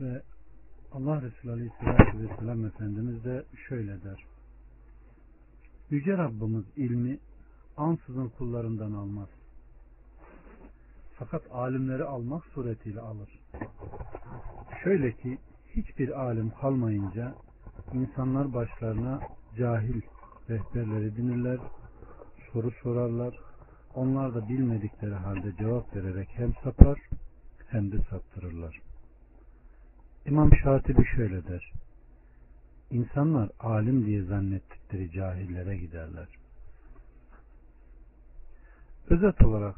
Ve Allah Resulü Aleyhisselatü Vesselam Efendimiz de şöyle der. Yüce Rabbimiz ilmi ansızın kullarından almaz. Fakat alimleri almak suretiyle alır. Şöyle ki hiçbir alim kalmayınca insanlar başlarına cahil rehberler edinirler, soru sorarlar. Onlar da bilmedikleri halde cevap vererek hem sapar hem de saptırırlar. İmam Şatibi şöyle der. İnsanlar alim diye zannettikleri cahillere giderler. Özet olarak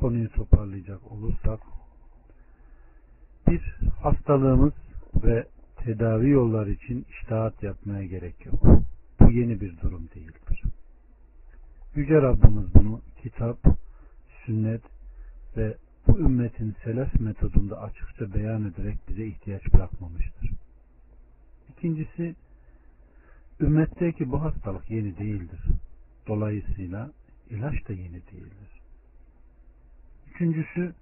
konuyu toparlayacak olursak bir hastalığımız ve tedavi yolları için iştahat yapmaya gerek yok. Bu yeni bir durum değildir. Yüce Rabbimiz bunu kitap, sünnet ve bu ümmetin selef metodunda açıkça beyan ederek bize ihtiyaç bırakmamıştır. İkincisi, ümmetteki bu hastalık yeni değildir. Dolayısıyla ilaç da yeni değildir. Üçüncüsü,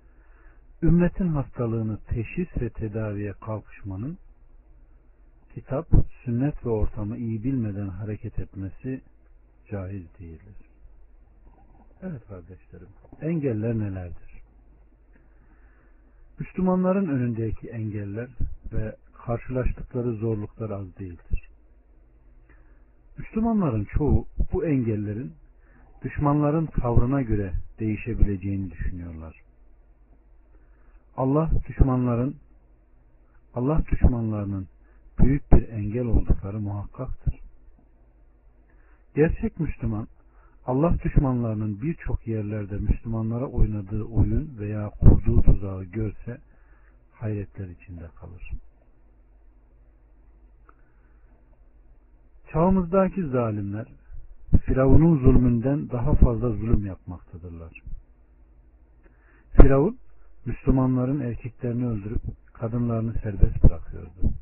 ümmetin hastalığını teşhis ve tedaviye kalkışmanın kitap, sünnet ve ortamı iyi bilmeden hareket etmesi caiz değildir. Evet kardeşlerim, engeller nelerdir? Müslümanların önündeki engeller ve karşılaştıkları zorluklar az değildir. Müslümanların çoğu bu engellerin düşmanların tavrına göre değişebileceğini düşünüyorlar. Allah düşmanların Allah düşmanlarının büyük bir engel oldukları muhakkaktır. Gerçek Müslüman Allah düşmanlarının birçok yerlerde Müslümanlara oynadığı oyun veya kurduğu tuzağı görse hayretler içinde kalır. Çağımızdaki zalimler Firavun'un zulmünden daha fazla zulüm yapmaktadırlar. Firavun Müslümanların erkeklerini öldürüp kadınlarını serbest bırakıyordu.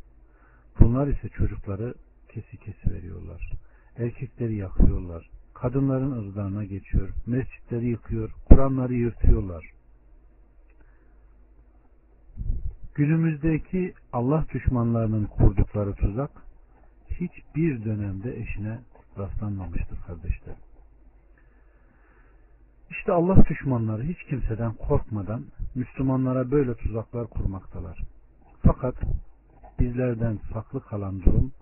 Bunlar ise çocukları kesi kesi veriyorlar. Erkekleri yakıyorlar. Kadınların ırzlarına geçiyor. Mescitleri yıkıyor. Kur'anları yırtıyorlar. Günümüzdeki Allah düşmanlarının kurdukları tuzak hiçbir dönemde eşine rastlanmamıştır kardeşler. İşte Allah düşmanları hiç kimseden korkmadan Müslümanlara böyle tuzaklar kurmaktalar. Fakat bizlerden saklı kalan durum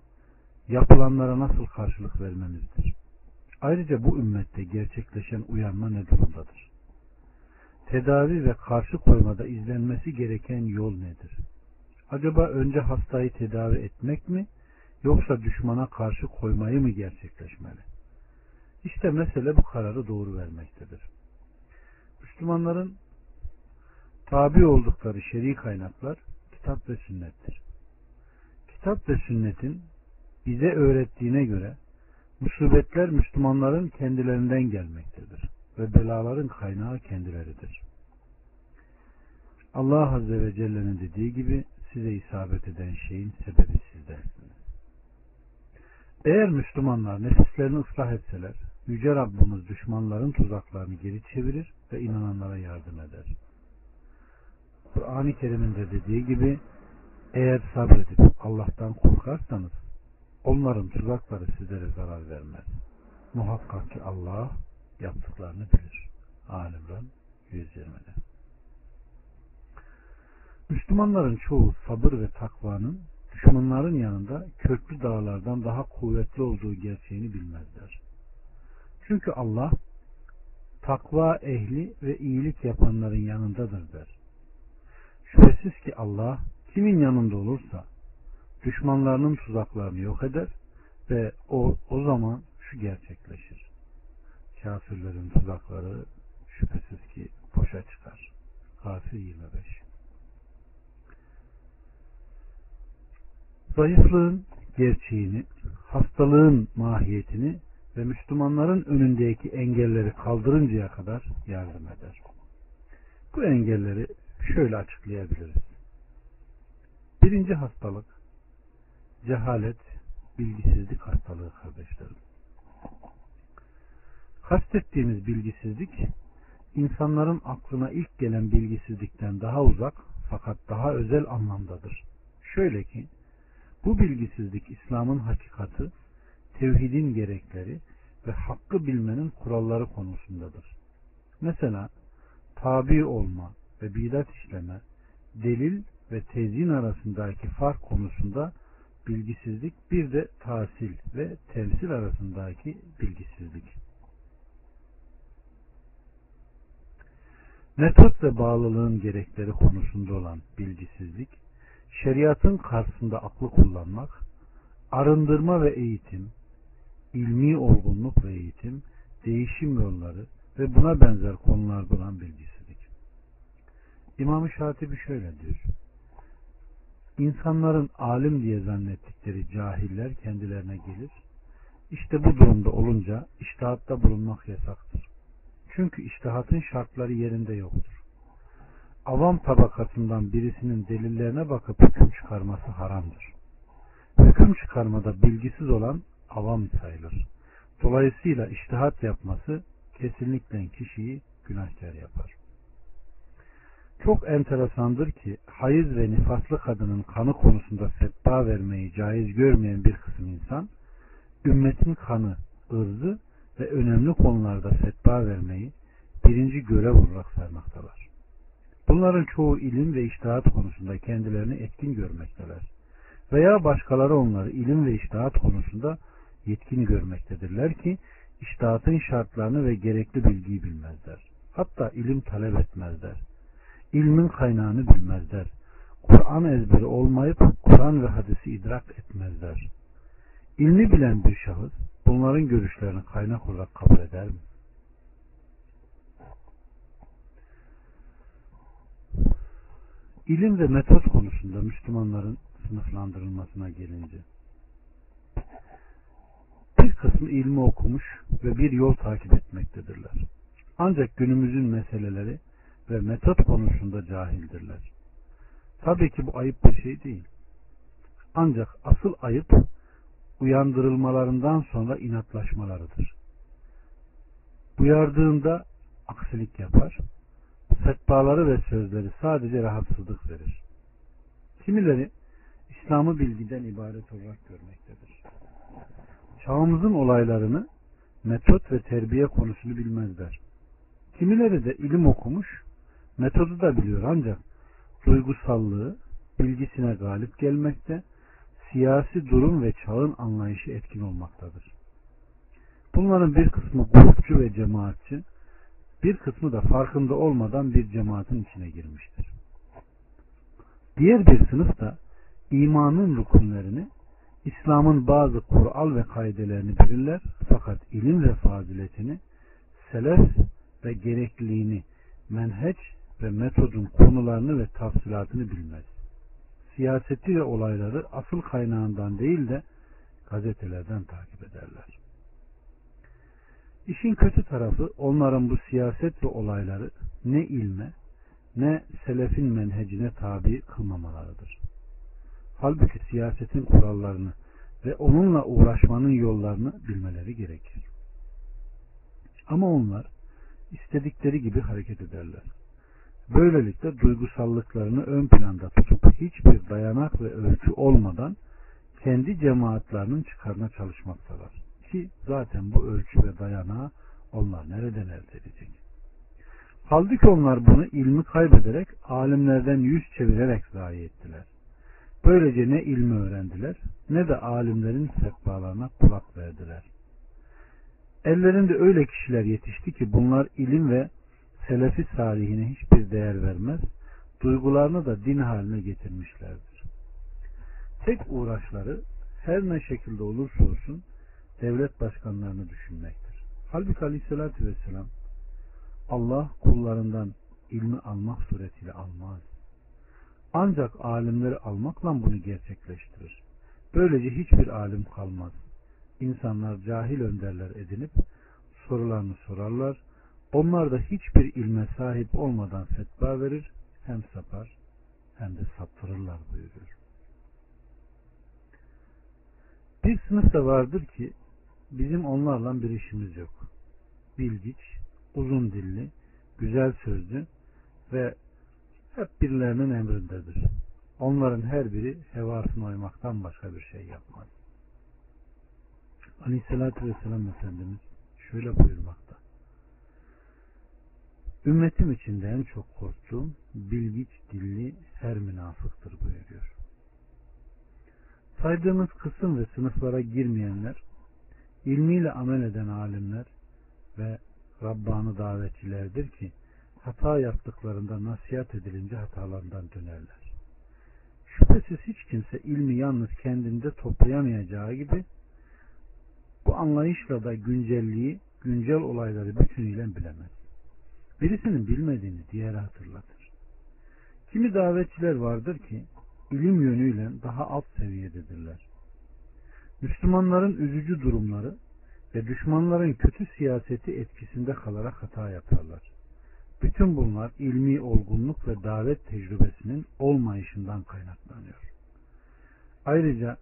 yapılanlara nasıl karşılık vermemizdir. Ayrıca bu ümmette gerçekleşen uyanma ne durumdadır? Tedavi ve karşı koymada izlenmesi gereken yol nedir? Acaba önce hastayı tedavi etmek mi yoksa düşmana karşı koymayı mı gerçekleşmeli? İşte mesele bu kararı doğru vermektedir. Müslümanların tabi oldukları şer'i kaynaklar kitap ve sünnettir. Kitap ve sünnetin bize öğrettiğine göre musibetler Müslümanların kendilerinden gelmektedir ve belaların kaynağı kendileridir. Allah Azze ve Celle'nin dediği gibi size isabet eden şeyin sebebi sizdensiniz. Eğer Müslümanlar nefislerini ıslah etseler, Yüce Rabbimiz düşmanların tuzaklarını geri çevirir ve inananlara yardım eder. Kur'an-ı Kerim'in de dediği gibi eğer sabredip Allah'tan korkarsanız onların tuzakları sizlere zarar vermez. Muhakkak ki Allah yaptıklarını bilir. Alimran 120'de. Müslümanların çoğu sabır ve takvanın düşmanların yanında köklü dağlardan daha kuvvetli olduğu gerçeğini bilmezler. Çünkü Allah takva ehli ve iyilik yapanların yanındadır der. Şüphesiz ki Allah kimin yanında olursa düşmanlarının tuzaklarını yok eder ve o, o zaman şu gerçekleşir. Kafirlerin tuzakları şüphesiz ki boşa çıkar. Gafir 25 Zayıflığın gerçeğini, hastalığın mahiyetini ve Müslümanların önündeki engelleri kaldırıncaya kadar yardım eder. Bu engelleri şöyle açıklayabiliriz. Birinci hastalık cehalet, bilgisizlik hastalığı kardeşlerim. Kastettiğimiz bilgisizlik insanların aklına ilk gelen bilgisizlikten daha uzak fakat daha özel anlamdadır. Şöyle ki bu bilgisizlik İslam'ın hakikati, tevhidin gerekleri ve hakkı bilmenin kuralları konusundadır. Mesela tabi olma ve bidat işleme, delil ve tezyin arasındaki fark konusunda bilgisizlik bir de tahsil ve temsil arasındaki bilgisizlik. Metot ve bağlılığın gerekleri konusunda olan bilgisizlik, şeriatın karşısında aklı kullanmak, arındırma ve eğitim, ilmi olgunluk ve eğitim, değişim yolları ve buna benzer konularda olan bilgisizlik. İmam-ı Şatibi şöyle diyor. İnsanların alim diye zannettikleri cahiller kendilerine gelir. İşte bu durumda olunca iştihatta bulunmak yasaktır. Çünkü iştihatın şartları yerinde yoktur. Avam tabakasından birisinin delillerine bakıp hüküm çıkarması haramdır. Hüküm çıkarmada bilgisiz olan avam sayılır. Dolayısıyla iştihat yapması kesinlikle kişiyi günahkar yapar. Çok enteresandır ki hayız ve nifaslı kadının kanı konusunda fetva vermeyi caiz görmeyen bir kısım insan ümmetin kanı, ırzı ve önemli konularda fetva vermeyi birinci görev olarak saymaktalar. Bunların çoğu ilim ve iştihat konusunda kendilerini etkin görmekteler. Veya başkaları onları ilim ve iştihat konusunda yetkin görmektedirler ki iştihatın şartlarını ve gerekli bilgiyi bilmezler. Hatta ilim talep etmezler. İlmin kaynağını bilmezler. Kur'an ezberi olmayıp Kur'an ve hadisi idrak etmezler. İlmi bilen bir şahıs bunların görüşlerini kaynak olarak kabul eder mi? İlim ve metot konusunda Müslümanların sınıflandırılmasına gelince bir kısmı ilmi okumuş ve bir yol takip etmektedirler. Ancak günümüzün meseleleri ve metot konusunda cahildirler. Tabii ki bu ayıp bir şey değil. Ancak asıl ayıp uyandırılmalarından sonra inatlaşmalarıdır. Uyardığında aksilik yapar, fetvaları ve sözleri sadece rahatsızlık verir. Kimileri İslam'ı bilgiden ibaret olarak görmektedir. Çağımızın olaylarını metot ve terbiye konusunu bilmezler. Kimileri de ilim okumuş, metodu da biliyor ancak duygusallığı bilgisine galip gelmekte, siyasi durum ve çağın anlayışı etkin olmaktadır. Bunların bir kısmı grupçu ve cemaatçi, bir kısmı da farkında olmadan bir cemaatin içine girmiştir. Diğer bir sınıf da imanın rukunlerini, İslam'ın bazı kural ve kaidelerini bilirler fakat ilim ve faziletini, selef ve gerekliliğini, menheç ve metodun konularını ve tafsilatını bilmez. Siyaseti ve olayları asıl kaynağından değil de gazetelerden takip ederler. İşin kötü tarafı onların bu siyaset ve olayları ne ilme ne selefin menhecine tabi kılmamalarıdır. Halbuki siyasetin kurallarını ve onunla uğraşmanın yollarını bilmeleri gerekir. Ama onlar istedikleri gibi hareket ederler. Böylelikle duygusallıklarını ön planda tutup hiçbir dayanak ve ölçü olmadan kendi cemaatlerinin çıkarına çalışmaktalar. Ki zaten bu ölçü ve dayanağı onlar nereden elde edecek? Halbuki onlar bunu ilmi kaybederek alimlerden yüz çevirerek zayi ettiler. Böylece ne ilmi öğrendiler ne de alimlerin fetvalarına kulak verdiler. Ellerinde öyle kişiler yetişti ki bunlar ilim ve selefi salihine hiçbir değer vermez, duygularını da din haline getirmişlerdir. Tek uğraşları her ne şekilde olursa olsun devlet başkanlarını düşünmektir. Halbuki aleyhissalatü vesselam Allah kullarından ilmi almak suretiyle almaz. Ancak alimleri almakla bunu gerçekleştirir. Böylece hiçbir alim kalmaz. İnsanlar cahil önderler edinip sorularını sorarlar. Onlar da hiçbir ilme sahip olmadan fetva verir, hem sapar hem de saptırırlar buyuruyor. Bir sınıf da vardır ki bizim onlarla bir işimiz yok. Bilgiç, uzun dilli, güzel sözlü ve hep birilerinin emrindedir. Onların her biri hevasına uymaktan başka bir şey yapmaz. Aleyhissalatü Vesselam Efendimiz şöyle buyurmakta. Ümmetim içinde en çok korktuğum bilgiç dilli her münafıktır buyuruyor. Saydığımız kısım ve sınıflara girmeyenler, ilmiyle amel eden alimler ve Rabbani davetçilerdir ki hata yaptıklarında nasihat edilince hatalarından dönerler. Şüphesiz hiç kimse ilmi yalnız kendinde toplayamayacağı gibi bu anlayışla da güncelliği, güncel olayları bütünüyle bilemez. Birisinin bilmediğini diğeri hatırlatır. Kimi davetçiler vardır ki ilim yönüyle daha alt seviyededirler. Müslümanların üzücü durumları ve düşmanların kötü siyaseti etkisinde kalarak hata yaparlar. Bütün bunlar ilmi olgunluk ve davet tecrübesinin olmayışından kaynaklanıyor. Ayrıca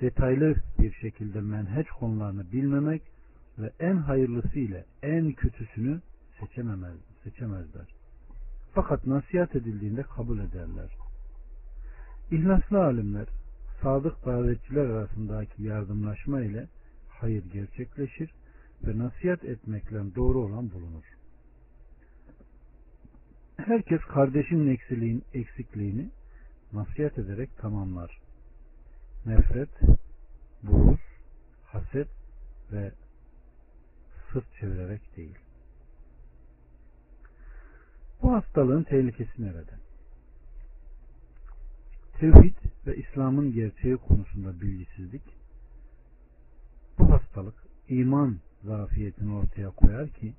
detaylı bir şekilde menheç konularını bilmemek ve en hayırlısı ile en kötüsünü seçememez, seçemezler. Fakat nasihat edildiğinde kabul ederler. İhlaslı alimler, sadık davetçiler arasındaki yardımlaşma ile hayır gerçekleşir ve nasihat etmekle doğru olan bulunur. Herkes kardeşinin eksiliğin, eksikliğini nasihat ederek tamamlar. Nefret, buğuz, haset ve sırt çevirerek değil. Bu hastalığın tehlikesi nerede? Tevhid ve İslam'ın gerçeği konusunda bilgisizlik, bu hastalık iman zafiyetini ortaya koyar ki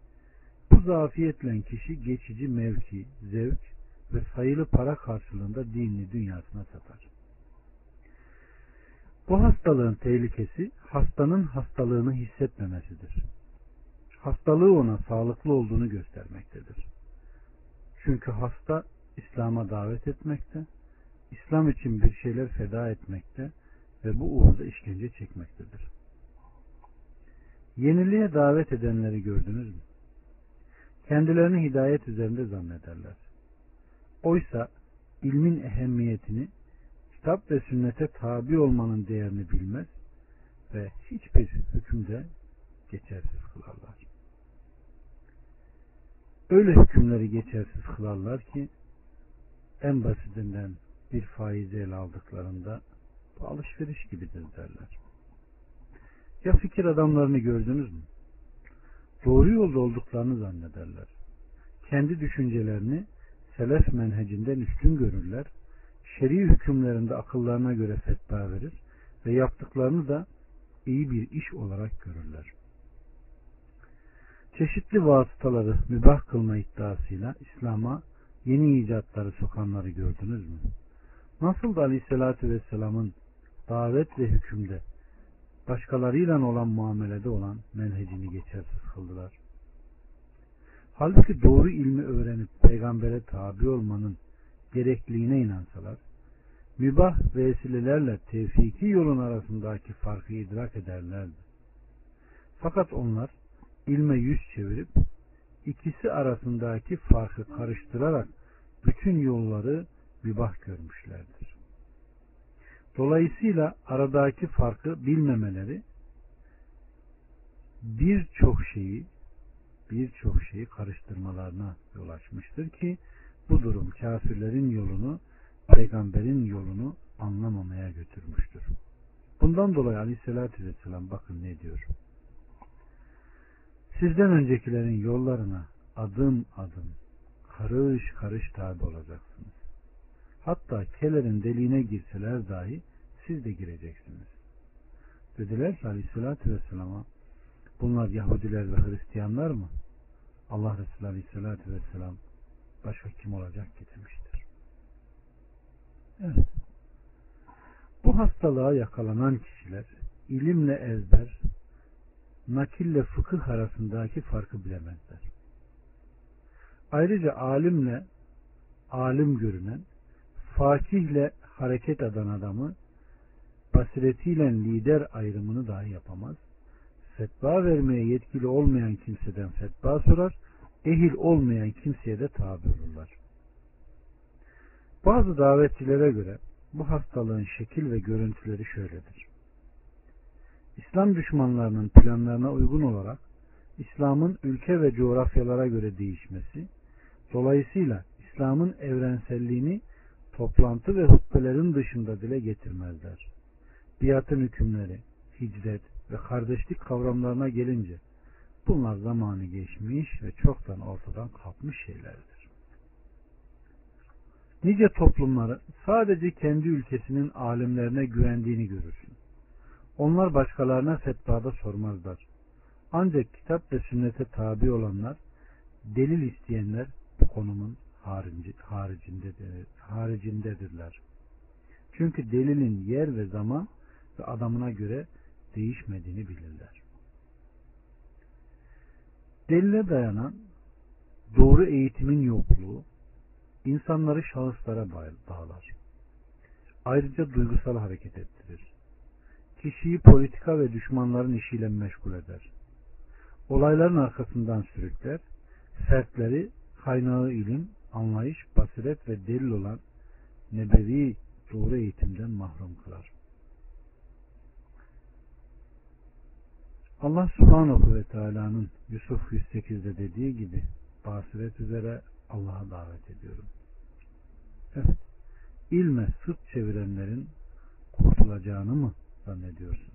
bu zafiyetle kişi geçici mevki, zevk ve sayılı para karşılığında dinini dünyasına satar. Bu hastalığın tehlikesi hastanın hastalığını hissetmemesidir. Hastalığı ona sağlıklı olduğunu göstermektedir. Çünkü hasta İslam'a davet etmekte, İslam için bir şeyler feda etmekte ve bu uğurda işkence çekmektedir. Yeniliğe davet edenleri gördünüz mü? Kendilerini hidayet üzerinde zannederler. Oysa ilmin ehemmiyetini, kitap ve sünnete tabi olmanın değerini bilmez ve hiçbir hükümde geçersiz kılarlar. Öyle hükümleri geçersiz kılarlar ki en basitinden bir faizi ele aldıklarında bu alışveriş gibidir derler. Ya fikir adamlarını gördünüz mü? Doğru yolda olduklarını zannederler. Kendi düşüncelerini selef menhecinden üstün görürler. Şer'i hükümlerinde akıllarına göre fetva verir ve yaptıklarını da iyi bir iş olarak görürler. Çeşitli vasıtaları mübah kılma iddiasıyla İslam'a yeni icatları sokanları gördünüz mü? Nasıl da Aleyhisselatü Vesselam'ın davet ve hükümde başkalarıyla olan muamelede olan menhecini geçersiz kıldılar. Halbuki doğru ilmi öğrenip peygambere tabi olmanın gerekliliğine inansalar, mübah vesilelerle tevfiki yolun arasındaki farkı idrak ederlerdi. Fakat onlar ilme yüz çevirip ikisi arasındaki farkı karıştırarak bütün yolları mübah görmüşlerdir. Dolayısıyla aradaki farkı bilmemeleri birçok şeyi birçok şeyi karıştırmalarına yol açmıştır ki bu durum kafirlerin yolunu peygamberin yolunu anlamamaya götürmüştür. Bundan dolayı aleyhissalatü vesselam bakın ne diyor. Sizden öncekilerin yollarına adım adım karış karış tabi olacaksınız. Hatta kelerin deliğine girseler dahi siz de gireceksiniz. Dediler ki aleyhissalatü vesselama bunlar Yahudiler ve Hristiyanlar mı? Allah Resulü aleyhissalatü vesselam başka kim olacak ki demiştir. Evet. Bu hastalığa yakalanan kişiler ilimle ezber, nakille fıkıh arasındaki farkı bilemezler. Ayrıca alimle alim görünen fakihle hareket eden adamı basiretiyle lider ayrımını dahi yapamaz. Fetva vermeye yetkili olmayan kimseden fetva sorar, ehil olmayan kimseye de tabi olurlar. Bazı davetçilere göre bu hastalığın şekil ve görüntüleri şöyledir. İslam düşmanlarının planlarına uygun olarak İslam'ın ülke ve coğrafyalara göre değişmesi, dolayısıyla İslam'ın evrenselliğini toplantı ve hutbelerin dışında dile getirmezler. Biatın hükümleri, hicret ve kardeşlik kavramlarına gelince bunlar zamanı geçmiş ve çoktan ortadan kalkmış şeylerdir. Nice toplumları sadece kendi ülkesinin alimlerine güvendiğini görürsün. Onlar başkalarına fetvada sormazlar. Ancak kitap ve sünnete tabi olanlar, delil isteyenler bu konumun haricindedir, haricindedirler. Çünkü delilin yer ve zaman ve adamına göre değişmediğini bilirler. Delile dayanan doğru eğitimin yokluğu insanları şahıslara bağlar. Ayrıca duygusal hareket ettirir. Kişiyi politika ve düşmanların işiyle meşgul eder. Olayların arkasından sürükler, fertleri kaynağı ilim, anlayış, basiret ve delil olan nebevi doğru eğitimden mahrum kılar. Allah subhanahu ve teala'nın Yusuf 108'de dediği gibi basiret üzere Allah'a davet ediyorum. Evet, ilme sırt çevirenlerin kurtulacağını mı zannediyorsun?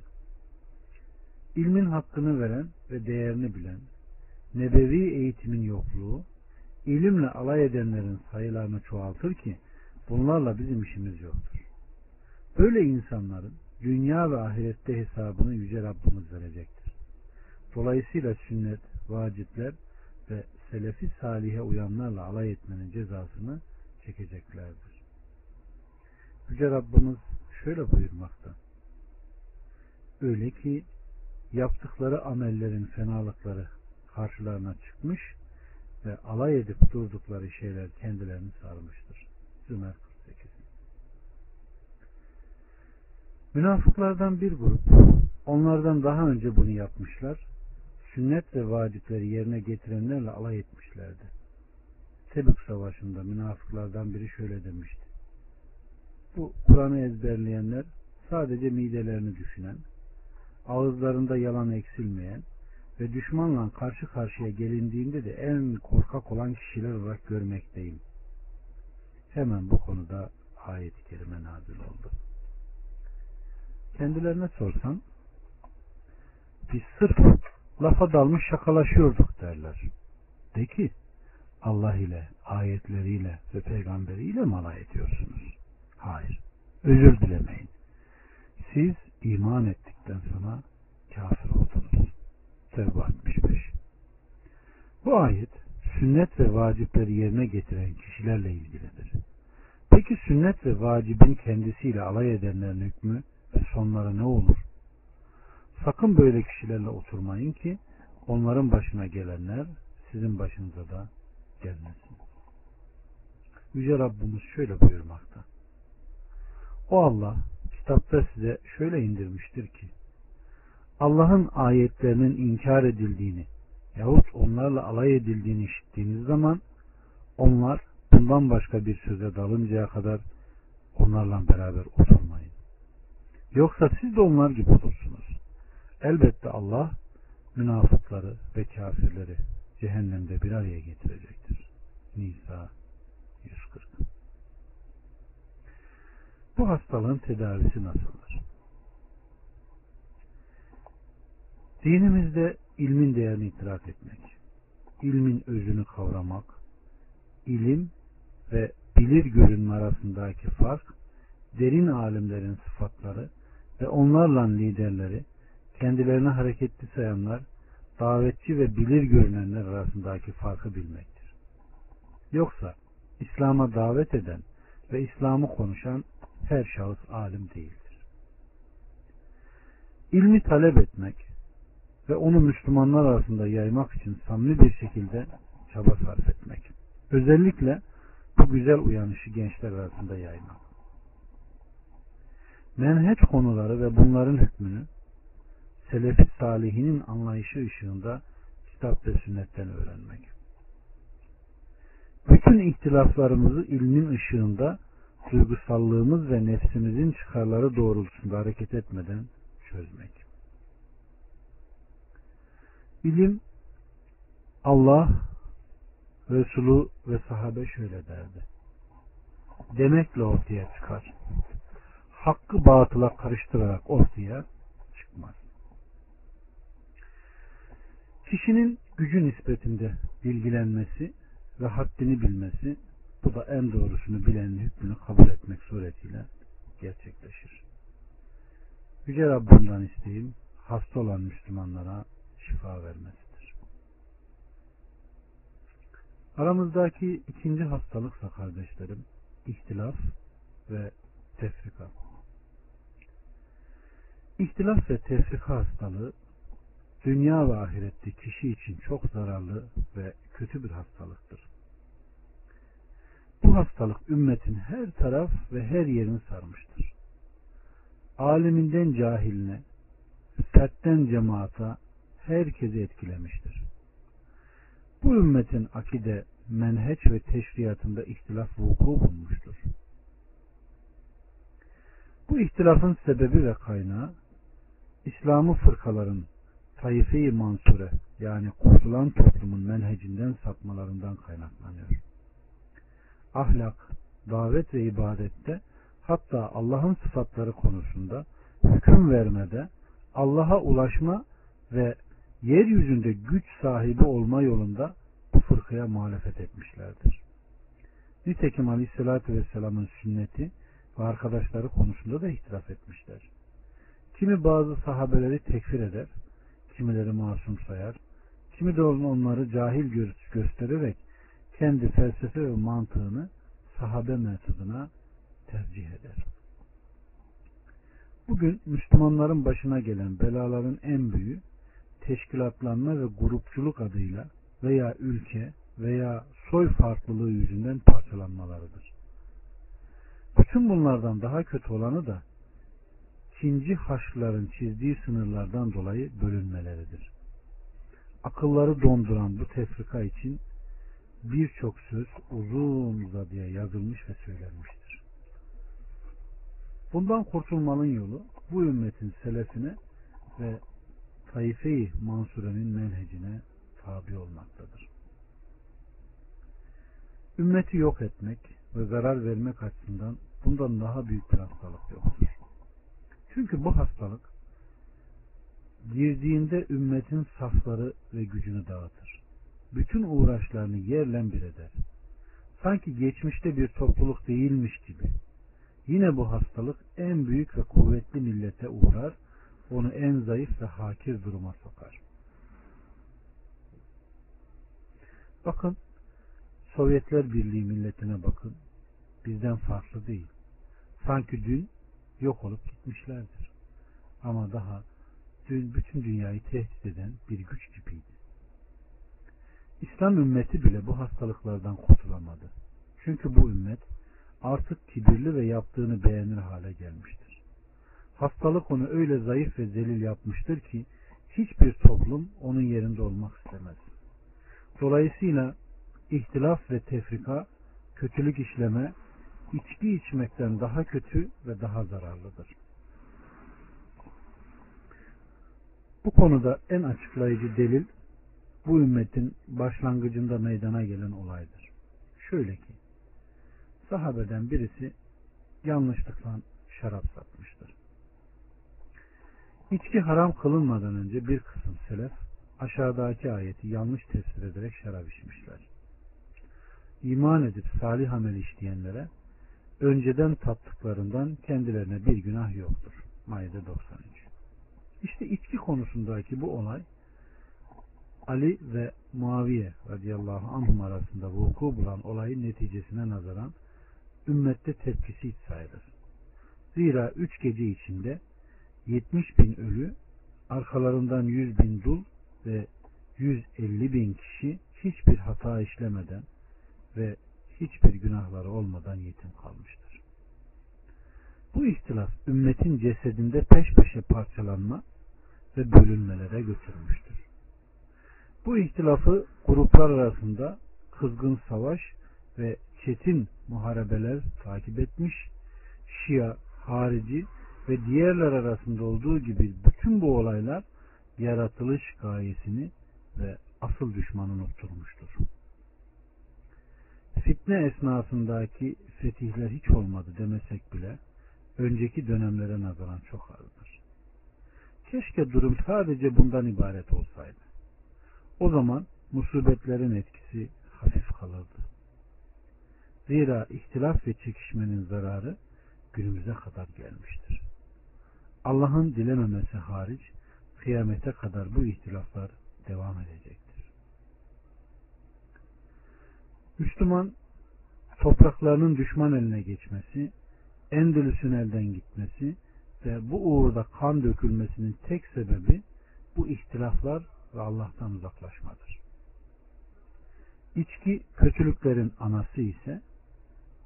İlmin hakkını veren ve değerini bilen, nebevi eğitimin yokluğu, ilimle alay edenlerin sayılarını çoğaltır ki bunlarla bizim işimiz yoktur. Böyle insanların dünya ve ahirette hesabını Yüce Rabbimiz verecektir. Dolayısıyla sünnet, vacipler ve selefi salihe uyanlarla alay etmenin cezasını çekeceklerdir. Yüce Rabbimiz şöyle buyurmakta. Öyle ki yaptıkları amellerin fenalıkları karşılarına çıkmış ve alay edip durdukları şeyler kendilerini sarmıştır. Zümer 48 Münafıklardan bir grup onlardan daha önce bunu yapmışlar sünnet ve vacipleri yerine getirenlerle alay etmişlerdi. Tebük Savaşı'nda münafıklardan biri şöyle demişti. Bu Kur'an'ı ezberleyenler sadece midelerini düşünen, ağızlarında yalan eksilmeyen ve düşmanla karşı karşıya gelindiğinde de en korkak olan kişiler olarak görmekteyim. Hemen bu konuda ayet-i kerime nazil oldu. Kendilerine sorsan biz sırf lafa dalmış şakalaşıyorduk derler. De ki Allah ile, ayetleriyle ve peygamberiyle mi alay ediyorsunuz? Hayır. Özür dilemeyin. Siz iman ettikten sonra kafir oldunuz. Tevbe 65 Bu ayet sünnet ve vacipleri yerine getiren kişilerle ilgilidir. Peki sünnet ve vacibin kendisiyle alay edenlerin hükmü ve sonları ne olur? Sakın böyle kişilerle oturmayın ki onların başına gelenler sizin başınıza da gelmesin. Yüce Rabbimiz şöyle buyurmakta. O Allah kitapta size şöyle indirmiştir ki Allah'ın ayetlerinin inkar edildiğini yahut onlarla alay edildiğini işittiğiniz zaman onlar bundan başka bir söze dalıncaya kadar onlarla beraber oturmayın. Yoksa siz de onlar gibi olursunuz. Elbette Allah münafıkları ve kafirleri cehennemde bir araya getirecektir. Nisa 140 Bu hastalığın tedavisi nasıldır? Dinimizde ilmin değerini itiraf etmek, ilmin özünü kavramak, ilim ve bilir görünme arasındaki fark, derin alimlerin sıfatları ve onlarla liderleri kendilerini hareketli sayanlar, davetçi ve bilir görünenler arasındaki farkı bilmektir. Yoksa İslam'a davet eden ve İslam'ı konuşan her şahıs alim değildir. İlmi talep etmek ve onu Müslümanlar arasında yaymak için samimi bir şekilde çaba sarf etmek. Özellikle bu güzel uyanışı gençler arasında yaymak. Menheç konuları ve bunların hükmünü Selefi salihinin anlayışı ışığında kitap ve sünnetten öğrenmek. Bütün ihtilaflarımızı ilmin ışığında duygusallığımız ve nefsimizin çıkarları doğrultusunda hareket etmeden çözmek. İlim Allah, Resulü ve sahabe şöyle derdi. Demekle ortaya çıkar. Hakkı batıla karıştırarak ortaya çıkmaz. Kişinin gücü nispetinde bilgilenmesi ve haddini bilmesi bu da en doğrusunu bilenin hükmünü kabul etmek suretiyle gerçekleşir. Yüce Rabbimden isteğim hasta olan Müslümanlara şifa vermesidir. Aramızdaki ikinci hastalıksa kardeşlerim ihtilaf ve tefrika. İhtilaf ve tefrika hastalığı dünya ve ahirette kişi için çok zararlı ve kötü bir hastalıktır. Bu hastalık ümmetin her taraf ve her yerini sarmıştır. Aliminden cahiline, fertten cemaata herkesi etkilemiştir. Bu ümmetin akide, menheç ve teşriyatında ihtilaf vuku bulmuştur. Bu ihtilafın sebebi ve kaynağı İslam'ı fırkaların taife-i mansure yani kurtulan toplumun menhecinden sapmalarından kaynaklanıyor. Ahlak, davet ve ibadette hatta Allah'ın sıfatları konusunda hüküm vermede Allah'a ulaşma ve yeryüzünde güç sahibi olma yolunda bu fırkaya muhalefet etmişlerdir. Nitekim Aleyhisselatü Vesselam'ın sünneti ve arkadaşları konusunda da ihtilaf etmişler. Kimi bazı sahabeleri tekfir eder, kimileri masum sayar, kimi de onları cahil göstererek kendi felsefe ve mantığını sahabe metoduna tercih eder. Bugün Müslümanların başına gelen belaların en büyüğü teşkilatlanma ve grupçuluk adıyla veya ülke veya soy farklılığı yüzünden parçalanmalarıdır. Bütün bunlardan daha kötü olanı da ikinci haçlıların çizdiği sınırlardan dolayı bölünmeleridir. Akılları donduran bu tefrika için birçok söz uzun uzadıya yazılmış ve söylenmiştir. Bundan kurtulmanın yolu bu ümmetin selefine ve taife-i mansurenin menhecine tabi olmaktadır. Ümmeti yok etmek ve zarar vermek açısından bundan daha büyük bir hastalık yoktur. Çünkü bu hastalık girdiğinde ümmetin safları ve gücünü dağıtır. Bütün uğraşlarını yerle bir eder. Sanki geçmişte bir topluluk değilmiş gibi. Yine bu hastalık en büyük ve kuvvetli millete uğrar, onu en zayıf ve hakir duruma sokar. Bakın, Sovyetler Birliği milletine bakın, bizden farklı değil. Sanki dün yok olup gitmişlerdir. Ama daha dün bütün dünyayı tehdit eden bir güç gibiydi. İslam ümmeti bile bu hastalıklardan kurtulamadı. Çünkü bu ümmet artık kibirli ve yaptığını beğenir hale gelmiştir. Hastalık onu öyle zayıf ve zelil yapmıştır ki hiçbir toplum onun yerinde olmak istemez. Dolayısıyla ihtilaf ve tefrika, kötülük işleme, içki içmekten daha kötü ve daha zararlıdır. Bu konuda en açıklayıcı delil bu ümmetin başlangıcında meydana gelen olaydır. Şöyle ki sahabeden birisi yanlışlıkla şarap satmıştır. İçki haram kılınmadan önce bir kısım selef aşağıdaki ayeti yanlış tefsir ederek şarap içmişler. İman edip salih amel işleyenlere önceden tattıklarından kendilerine bir günah yoktur. Maide 93. İşte içki konusundaki bu olay Ali ve Muaviye radıyallahu anhum arasında vuku bulan olayın neticesine nazaran ümmette tepkisi hiç sayılır. Zira üç gece içinde 70 bin ölü, arkalarından 100 bin dul ve 150 bin kişi hiçbir hata işlemeden ve hiçbir günahları olmadan yetim kalmıştır. Bu ihtilaf ümmetin cesedinde peş peşe parçalanma ve bölünmelere götürmüştür. Bu ihtilafı gruplar arasında kızgın savaş ve çetin muharebeler takip etmiş, Şia, harici ve diğerler arasında olduğu gibi bütün bu olaylar yaratılış gayesini ve asıl düşmanı unutturmuştur. Fitne esnasındaki fetihler hiç olmadı demesek bile önceki dönemlere nazaran çok azdır. Keşke durum sadece bundan ibaret olsaydı. O zaman musibetlerin etkisi hafif kalırdı. Zira ihtilaf ve çekişmenin zararı günümüze kadar gelmiştir. Allah'ın dilememesi hariç kıyamete kadar bu ihtilaflar devam edecektir. Müslüman topraklarının düşman eline geçmesi, Endülüs'ün elden gitmesi ve bu uğurda kan dökülmesinin tek sebebi bu ihtilaflar ve Allah'tan uzaklaşmadır. İçki kötülüklerin anası ise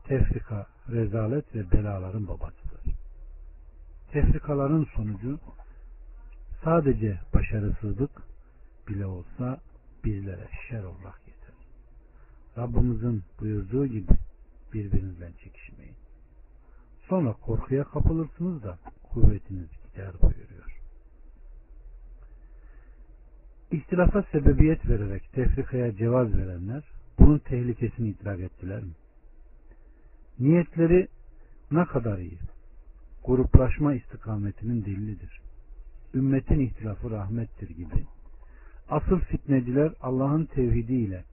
tefrika, rezalet ve belaların babasıdır. Tefrikaların sonucu sadece başarısızlık bile olsa bizlere şer olarak yeter. Rabbimizin buyurduğu gibi birbirinizden çekişmeyin. Sonra korkuya kapılırsınız da kuvvetiniz gider buyuruyor. İhtilafa sebebiyet vererek tefrikaya cevaz verenler bunun tehlikesini idrak ettiler mi? Niyetleri ne kadar iyi. Gruplaşma istikametinin delilidir. Ümmetin ihtilafı rahmettir gibi. Asıl fitneciler Allah'ın tevhidiyle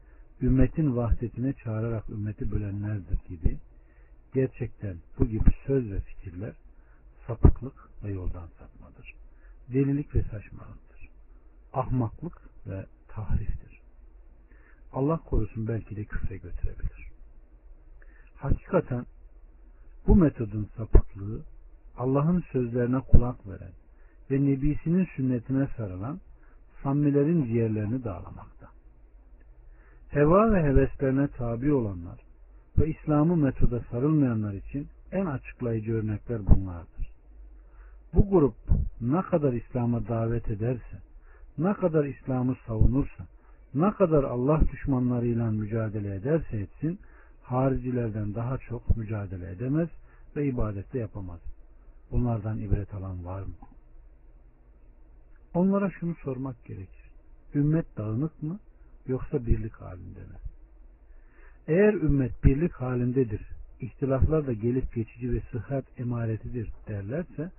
ümmetin vahdetine çağırarak ümmeti bölenlerdir gibi. Gerçekten bu gibi söz ve fikirler sapıklık ve yoldan sapmadır. Delilik ve saçmalıktır. Ahmaklık ve tahriftir. Allah korusun belki de küfre götürebilir. Hakikaten bu metodun sapıklığı Allah'ın sözlerine kulak veren ve Nebisinin sünnetine sarılan sammilerin ciğerlerini dağlamakta. Heva ve heveslerine tabi olanlar ve İslam'ı metoda sarılmayanlar için en açıklayıcı örnekler bunlardır. Bu grup ne kadar İslam'a davet ederse, ne kadar İslam'ı savunursa, ne kadar Allah düşmanlarıyla mücadele ederse etsin, haricilerden daha çok mücadele edemez ve ibadette yapamaz. Bunlardan ibret alan var mı? Onlara şunu sormak gerekir. Ümmet dağınık mı yoksa birlik halinde mi? Eğer ümmet birlik halindedir, ihtilaflar da gelip geçici ve sıhhat emaretidir derlerse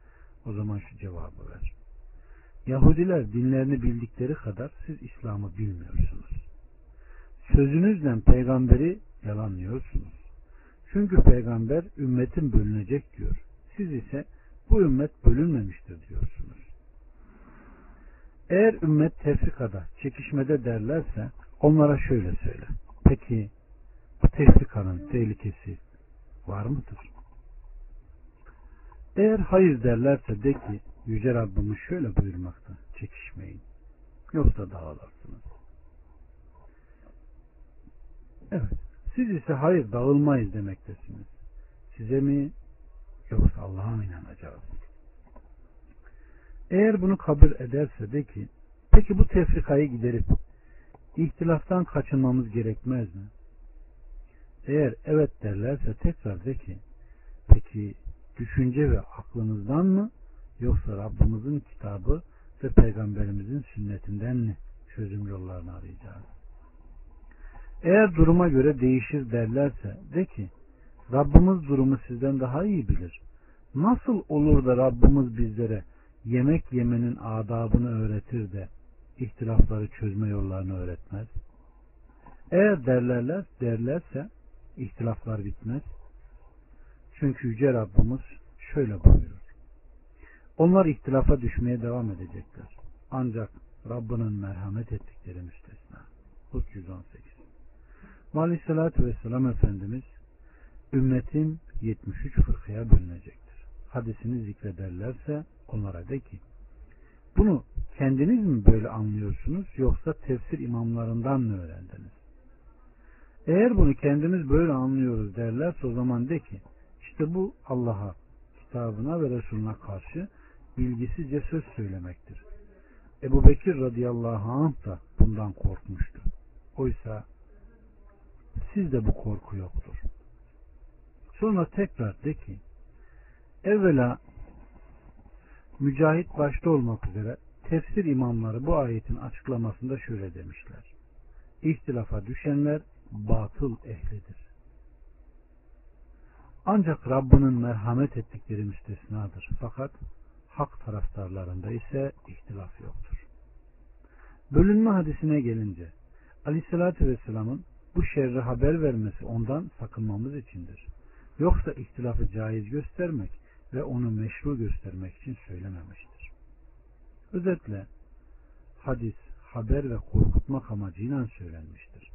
o zaman şu cevabı ver. Yahudiler dinlerini bildikleri kadar siz İslam'ı bilmiyorsunuz. Sözünüzle peygamberi yalanlıyorsunuz. Çünkü peygamber ümmetin bölünecek diyor. Siz ise bu ümmet bölünmemiştir diyorsunuz. Eğer ümmet tefrikada, çekişmede derlerse onlara şöyle söyle. Peki bu tefrikanın tehlikesi var mıdır? Eğer hayır derlerse de ki Yüce Rabbimiz şöyle buyurmakta. Çekişmeyin. Yoksa dağılırsınız. Evet. Siz ise hayır dağılmayız demektesiniz. Size mi yoksa Allah'a mı inanacağız? Eğer bunu kabul ederse de ki peki bu tefrikayı giderip ihtilaftan kaçınmamız gerekmez mi? Eğer evet derlerse tekrar de ki peki düşünce ve aklınızdan mı yoksa Rabbimizin kitabı ve peygamberimizin sünnetinden mi çözüm yollarını arayacağız? Eğer duruma göre değişir derlerse de ki Rabbimiz durumu sizden daha iyi bilir. Nasıl olur da Rabbimiz bizlere yemek yemenin adabını öğretir de ihtilafları çözme yollarını öğretmez? Eğer derlerler, derlerse ihtilaflar bitmez. Çünkü Yüce Rabbimiz şöyle buyuruyor. Onlar ihtilafa düşmeye devam edecekler. Ancak Rabbinin merhamet ettikleri müstesna. Hud 118 Aleyhisselatü Vesselam Efendimiz ümmetim 73 fırkaya bölünecektir. Hadisini zikrederlerse onlara de ki bunu kendiniz mi böyle anlıyorsunuz yoksa tefsir imamlarından mı öğrendiniz? Eğer bunu kendimiz böyle anlıyoruz derlerse o zaman de ki işte bu Allah'a, kitabına ve Resulüne karşı bilgisizce söz söylemektir. Ebu Bekir radıyallahu anh da bundan korkmuştu. Oysa sizde bu korku yoktur. Sonra tekrar de ki evvela Mücahit başta olmak üzere tefsir imamları bu ayetin açıklamasında şöyle demişler. İhtilafa düşenler batıl ehlidir. Ancak Rabbinin merhamet ettikleri müstesnadır. Fakat hak taraftarlarında ise ihtilaf yoktur. Bölünme hadisine gelince Aleyhisselatü Vesselam'ın bu şerri haber vermesi ondan sakınmamız içindir. Yoksa ihtilafı caiz göstermek ve onu meşru göstermek için söylememiştir. Özetle hadis, haber ve korkutmak amacıyla söylenmiştir.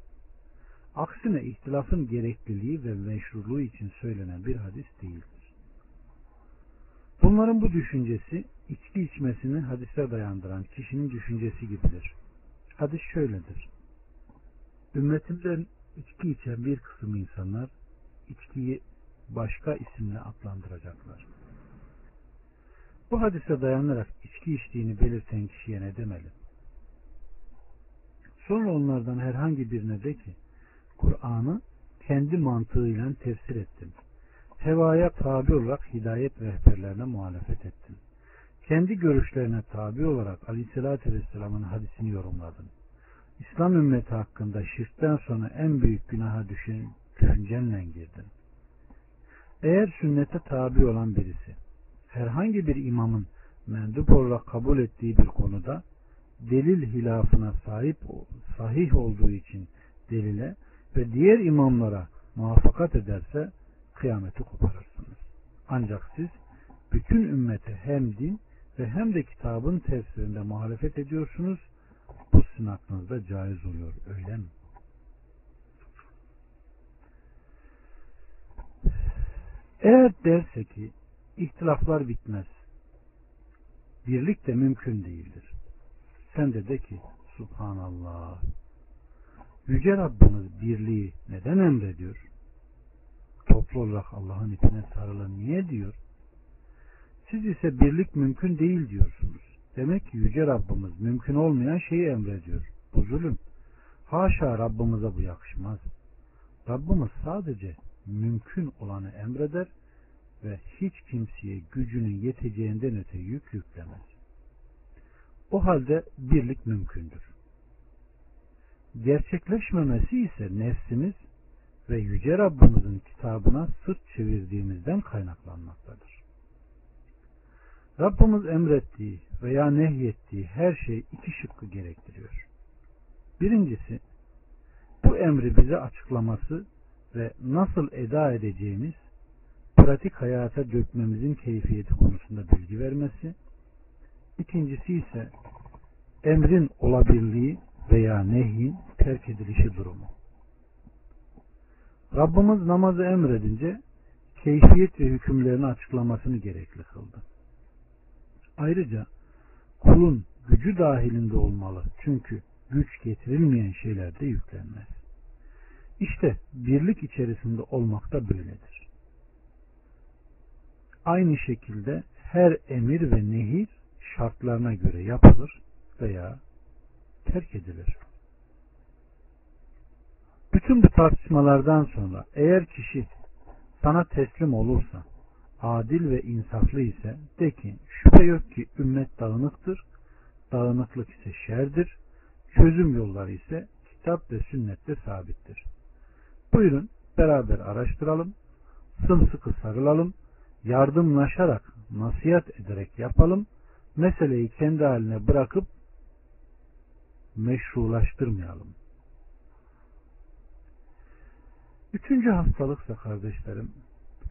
Aksine ihtilafın gerekliliği ve meşruluğu için söylenen bir hadis değildir. Bunların bu düşüncesi içki içmesini hadise dayandıran kişinin düşüncesi gibidir. Hadis şöyledir. Ümmetimden içki içen bir kısım insanlar içkiyi başka isimle adlandıracaklar. Bu hadise dayanarak içki içtiğini belirten kişiye ne demeli? Sonra onlardan herhangi birine de ki Kur'an'ı kendi mantığıyla tefsir ettim. Hevaya tabi olarak hidayet rehberlerine muhalefet ettim. Kendi görüşlerine tabi olarak Aleyhisselatü Vesselam'ın hadisini yorumladın. İslam ümmeti hakkında şirkten sonra en büyük günaha düşen düşüncenle girdin. Eğer sünnete tabi olan birisi herhangi bir imamın mendup olarak kabul ettiği bir konuda delil hilafına sahip sahih olduğu için delile ve diğer imamlara muvaffakat ederse kıyameti koparırsınız. Ancak siz bütün ümmete hem din ve hem de kitabın tefsirinde muhalefet ediyorsunuz. Bu sizin aklınızda caiz oluyor. Öyle mi? Eğer derse ki ihtilaflar bitmez. Birlik de mümkün değildir. Sen de de ki Subhanallah. Yüce Rabbimiz birliği neden emrediyor? Toplu olarak Allah'ın ipine sarılın niye diyor? Siz ise birlik mümkün değil diyorsunuz. Demek ki Yüce Rabbimiz mümkün olmayan şeyi emrediyor. Bu zulüm. Haşa Rabbimize bu yakışmaz. Rabbimiz sadece mümkün olanı emreder ve hiç kimseye gücünün yeteceğinden öte yük yüklemez. O halde birlik mümkündür. Gerçekleşmemesi ise nefsimiz ve Yüce Rabbimizin kitabına sırt çevirdiğimizden kaynaklanmaktadır. Rabbimiz emrettiği veya nehyettiği her şey iki şıkkı gerektiriyor. Birincisi, bu emri bize açıklaması ve nasıl eda edeceğimiz pratik hayata dökmemizin keyfiyeti konusunda bilgi vermesi. İkincisi ise emrin olabilirliği veya nehyin terk edilişi durumu. Rabbimiz namazı emredince keyfiyet ve hükümlerini açıklamasını gerekli kıldı. Ayrıca kulun gücü dahilinde olmalı. Çünkü güç getirilmeyen şeyler de yüklenmez. İşte birlik içerisinde olmak da böyledir. Aynı şekilde her emir ve nehir şartlarına göre yapılır veya terk edilir. Bütün bu tartışmalardan sonra eğer kişi sana teslim olursa, adil ve insaflı ise de ki şüphe yok ki ümmet dağınıktır, dağınıklık ise şerdir, çözüm yolları ise kitap ve sünnette sabittir. Buyurun beraber araştıralım, sımsıkı sarılalım, yardımlaşarak, nasihat ederek yapalım, meseleyi kendi haline bırakıp meşrulaştırmayalım. Üçüncü hastalıksa kardeşlerim,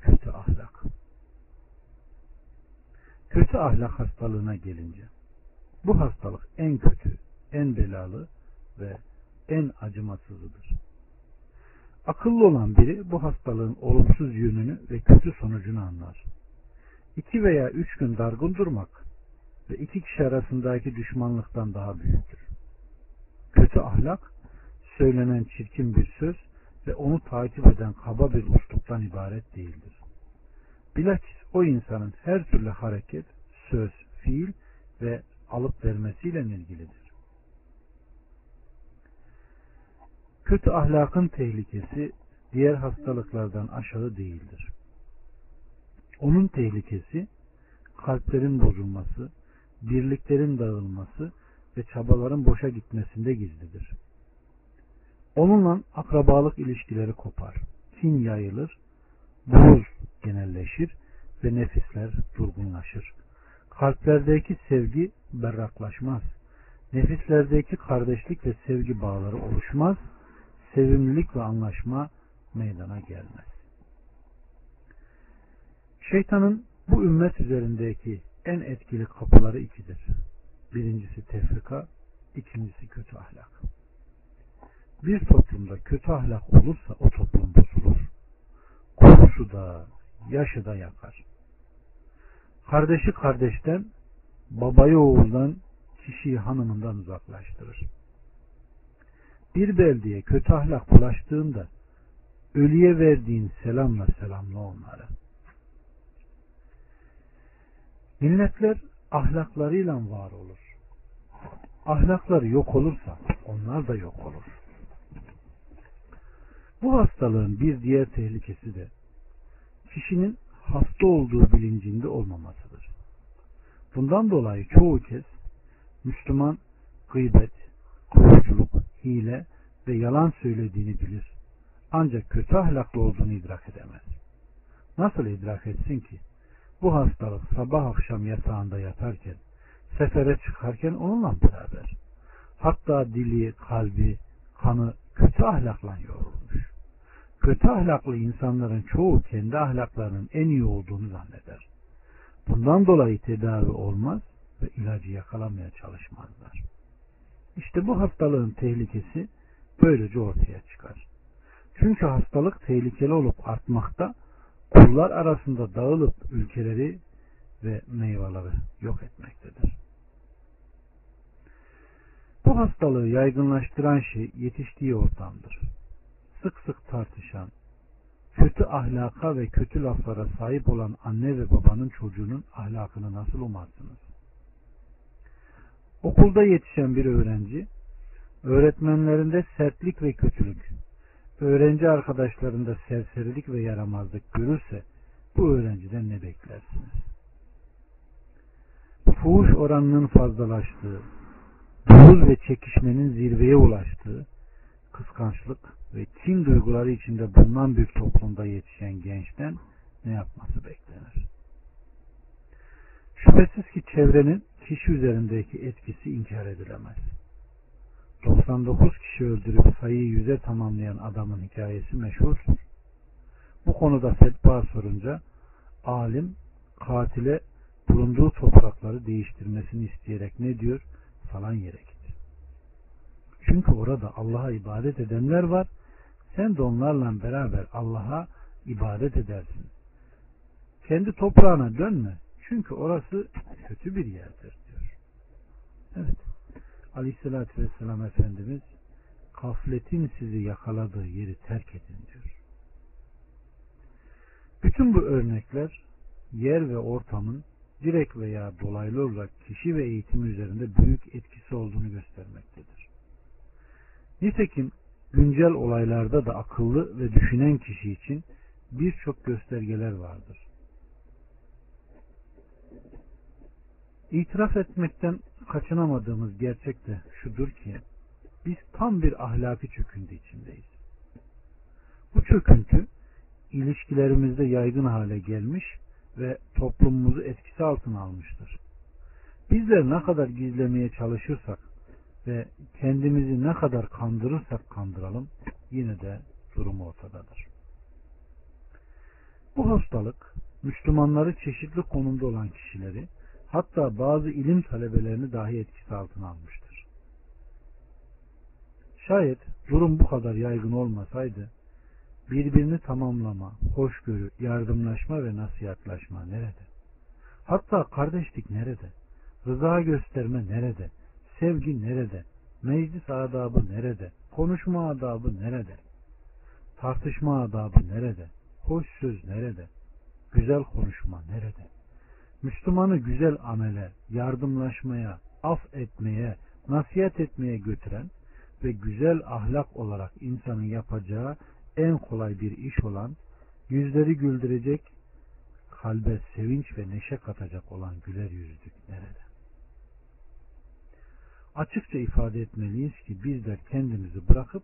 kötü ahlak. Kötü ahlak hastalığına gelince, bu hastalık en kötü, en belalı ve en acımasızıdır. Akıllı olan biri bu hastalığın olumsuz yönünü ve kötü sonucunu anlar. İki veya üç gün dargın durmak ve iki kişi arasındaki düşmanlıktan daha büyüktür. Kötü ahlak, söylenen çirkin bir söz ve onu takip eden kaba bir usluptan ibaret değildir. Bilakis o insanın her türlü hareket, söz, fiil ve alıp vermesiyle ilgilidir. Kötü ahlakın tehlikesi diğer hastalıklardan aşağı değildir. Onun tehlikesi kalplerin bozulması, birliklerin dağılması ve çabaların boşa gitmesinde gizlidir. Onunla akrabalık ilişkileri kopar, kin yayılır, buğuz genelleşir ve nefisler durgunlaşır. Kalplerdeki sevgi berraklaşmaz. Nefislerdeki kardeşlik ve sevgi bağları oluşmaz. Sevimlilik ve anlaşma meydana gelmez. Şeytanın bu ümmet üzerindeki en etkili kapıları ikidir. Birincisi tefrika, ikincisi kötü ahlak. Bir toplumda kötü ahlak olursa o toplum bozulur. Kokusu da, yaşı da yakar. Kardeşi kardeşten, babayı oğuldan, kişiyi hanımından uzaklaştırır. Bir beldeye kötü ahlak bulaştığında ölüye verdiğin selamla selamla onları. Milletler ahlaklarıyla var olur. Ahlakları yok olursa onlar da yok olur. Bu hastalığın bir diğer tehlikesi de kişinin hasta olduğu bilincinde olmamasıdır. Bundan dolayı çoğu kez Müslüman gıybet, hile ve yalan söylediğini bilir. Ancak kötü ahlaklı olduğunu idrak edemez. Nasıl idrak etsin ki? Bu hastalık sabah akşam yatağında yatarken, sefere çıkarken onunla beraber. Hatta dili, kalbi, kanı kötü ahlakla yorulmuş. Kötü ahlaklı insanların çoğu kendi ahlaklarının en iyi olduğunu zanneder. Bundan dolayı tedavi olmaz ve ilacı yakalamaya çalışmazlar. İşte bu hastalığın tehlikesi böylece ortaya çıkar. Çünkü hastalık tehlikeli olup artmakta, kullar arasında dağılıp ülkeleri ve meyveleri yok etmektedir. Bu hastalığı yaygınlaştıran şey yetiştiği ortamdır. Sık sık tartışan, kötü ahlaka ve kötü laflara sahip olan anne ve babanın çocuğunun ahlakını nasıl umarsınız? Okulda yetişen bir öğrenci, öğretmenlerinde sertlik ve kötülük, öğrenci arkadaşlarında serserilik ve yaramazlık görürse bu öğrenciden ne beklersiniz? Fuhuş oranının fazlalaştığı, buğuz ve çekişmenin zirveye ulaştığı, kıskançlık ve kin duyguları içinde bulunan bir toplumda yetişen gençten ne yapması beklenir? Şüphesiz ki çevrenin kişi üzerindeki etkisi inkar edilemez. 99 kişi öldürüp sayıyı yüze tamamlayan adamın hikayesi meşhurdur. Bu konuda fetva sorunca alim katile bulunduğu toprakları değiştirmesini isteyerek ne diyor? Falan yere git. Çünkü orada Allah'a ibadet edenler var. Sen de onlarla beraber Allah'a ibadet edersin. Kendi toprağına dönme. Çünkü orası kötü bir yerdir diyor. Evet. Aleyhissalatü Vesselam Efendimiz gafletin sizi yakaladığı yeri terk edin diyor. Bütün bu örnekler yer ve ortamın direkt veya dolaylı olarak kişi ve eğitimi üzerinde büyük etkisi olduğunu göstermektedir. Nitekim güncel olaylarda da akıllı ve düşünen kişi için birçok göstergeler vardır. İtiraf etmekten kaçınamadığımız gerçek de şudur ki biz tam bir ahlaki çöküntü içindeyiz. Bu çöküntü ilişkilerimizde yaygın hale gelmiş ve toplumumuzu etkisi altına almıştır. Bizler ne kadar gizlemeye çalışırsak ve kendimizi ne kadar kandırırsak kandıralım yine de durum ortadadır. Bu hastalık Müslümanları çeşitli konumda olan kişileri hatta bazı ilim talebelerini dahi etkisi altına almıştır. Şayet durum bu kadar yaygın olmasaydı birbirini tamamlama, hoşgörü, yardımlaşma ve nasihatlaşma nerede? Hatta kardeşlik nerede? Rıza gösterme nerede? Sevgi nerede? Meclis adabı nerede? Konuşma adabı nerede? Tartışma adabı nerede? Hoş söz nerede? Güzel konuşma nerede? Müslümanı güzel amele, yardımlaşmaya, af etmeye, nasihat etmeye götüren ve güzel ahlak olarak insanın yapacağı en kolay bir iş olan, yüzleri güldürecek, kalbe sevinç ve neşe katacak olan güler yüzlük nerede? Açıkça ifade etmeliyiz ki bizler kendimizi bırakıp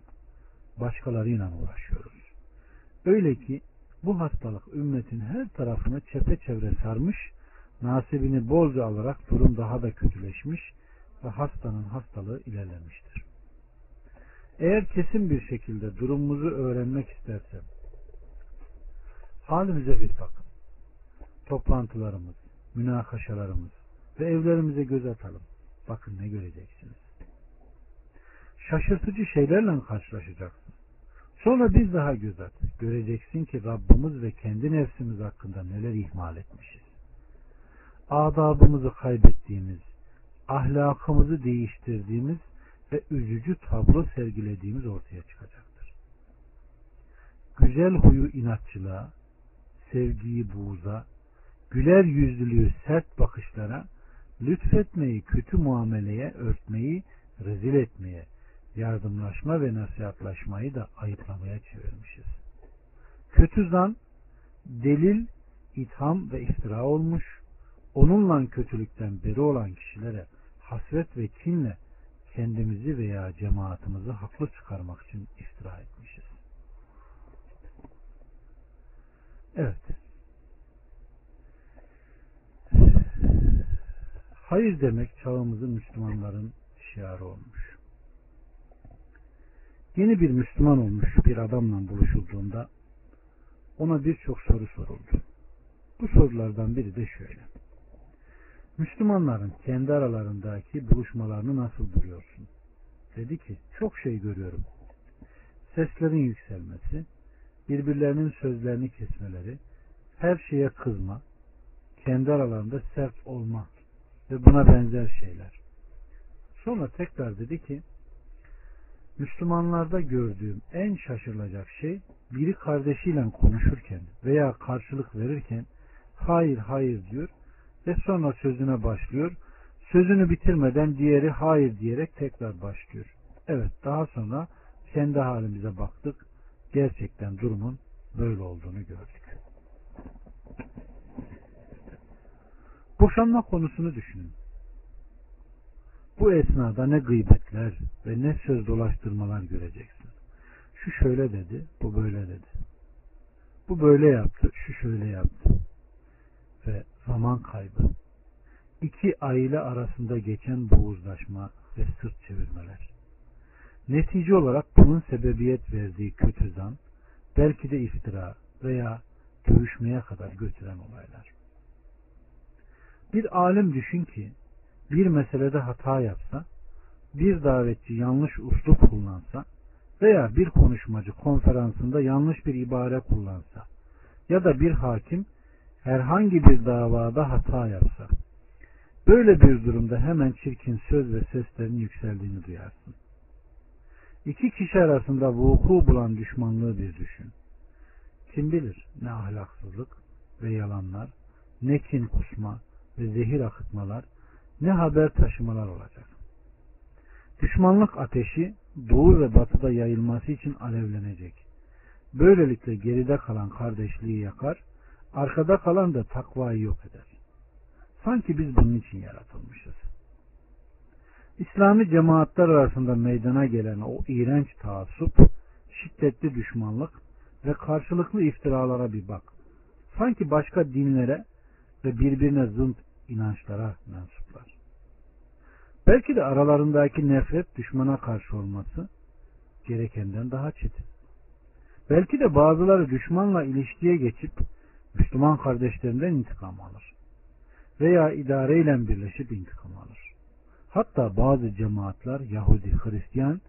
başkalarıyla uğraşıyoruz. Öyle ki bu hastalık ümmetin her tarafını çepeçevre sarmış, nasibini bolca alarak durum daha da kötüleşmiş ve hastanın hastalığı ilerlemiştir. Eğer kesin bir şekilde durumumuzu öğrenmek istersem, halimize bir bakın. Toplantılarımız, münakaşalarımız ve evlerimize göz atalım. Bakın ne göreceksiniz. Şaşırtıcı şeylerle karşılaşacaksın. Sonra bir daha göz at. Göreceksin ki Rabbimiz ve kendi nefsimiz hakkında neler ihmal etmişiz. Adabımızı kaybettiğimiz, ahlakımızı değiştirdiğimiz ve üzücü tablo sergilediğimiz ortaya çıkacaktır. Güzel huyu inatçılığa, sevgiyi buğza, güler yüzlülüğü sert bakışlara, lütfetmeyi kötü muameleye örtmeyi rezil etmeye, yardımlaşma ve nasihatlaşmayı da ayıplamaya çevirmişiz. Kötü zan, delil, itham ve iftira olmuş, onunla kötülükten beri olan kişilere hasret ve kinle kendimizi veya cemaatimizi haklı çıkarmak için iftira etmişiz. Evet. Hayır demek çağımızın Müslümanların şiarı olmuş. Yeni bir Müslüman olmuş bir adamla buluşulduğunda ona birçok soru soruldu. Bu sorulardan biri de şöyle. Müslümanların kendi aralarındaki buluşmalarını nasıl buluyorsun? Dedi ki çok şey görüyorum. Seslerin yükselmesi, birbirlerinin sözlerini kesmeleri, her şeye kızma, kendi aralarında sert olma ve buna benzer şeyler. Sonra tekrar dedi ki Müslümanlarda gördüğüm en şaşırılacak şey biri kardeşiyle konuşurken veya karşılık verirken hayır hayır diyor ve sonra sözüne başlıyor. Sözünü bitirmeden diğeri hayır diyerek tekrar başlıyor. Evet daha sonra kendi halimize baktık. Gerçekten durumun böyle olduğunu gördük. Boşanma konusunu düşünün. Bu esnada ne gıybetler ve ne söz dolaştırmalar göreceksin. Şu şöyle dedi, bu böyle dedi. Bu böyle yaptı, şu şöyle yaptı. Ve zaman kaybı. İki aile arasında geçen boğuzlaşma ve sırt çevirmeler. Netice olarak bunun sebebiyet verdiği kötü zan, belki de iftira veya dövüşmeye kadar götüren olaylar. Bir alim düşün ki bir meselede hata yapsa, bir davetçi yanlış uslup kullansa veya bir konuşmacı konferansında yanlış bir ibare kullansa ya da bir hakim herhangi bir davada hata yapsa böyle bir durumda hemen çirkin söz ve seslerin yükseldiğini duyarsın. İki kişi arasında vuku bulan düşmanlığı bir düşün. Kim bilir ne ahlaksızlık ve yalanlar, ne kin kusma ve zehir akıtmalar ne haber taşımalar olacak. Düşmanlık ateşi doğu ve batıda yayılması için alevlenecek. Böylelikle geride kalan kardeşliği yakar, arkada kalan da takvayı yok eder. Sanki biz bunun için yaratılmışız. İslami cemaatler arasında meydana gelen o iğrenç taassup, şiddetli düşmanlık ve karşılıklı iftiralara bir bak. Sanki başka dinlere ve birbirine zınt inançlara mensuplar. Belki de aralarındaki nefret düşmana karşı olması gerekenden daha çetin. Belki de bazıları düşmanla ilişkiye geçip Müslüman kardeşlerinden intikam alır. Veya idareyle birleşip intikam alır. Hatta bazı cemaatler Yahudi, Hristiyan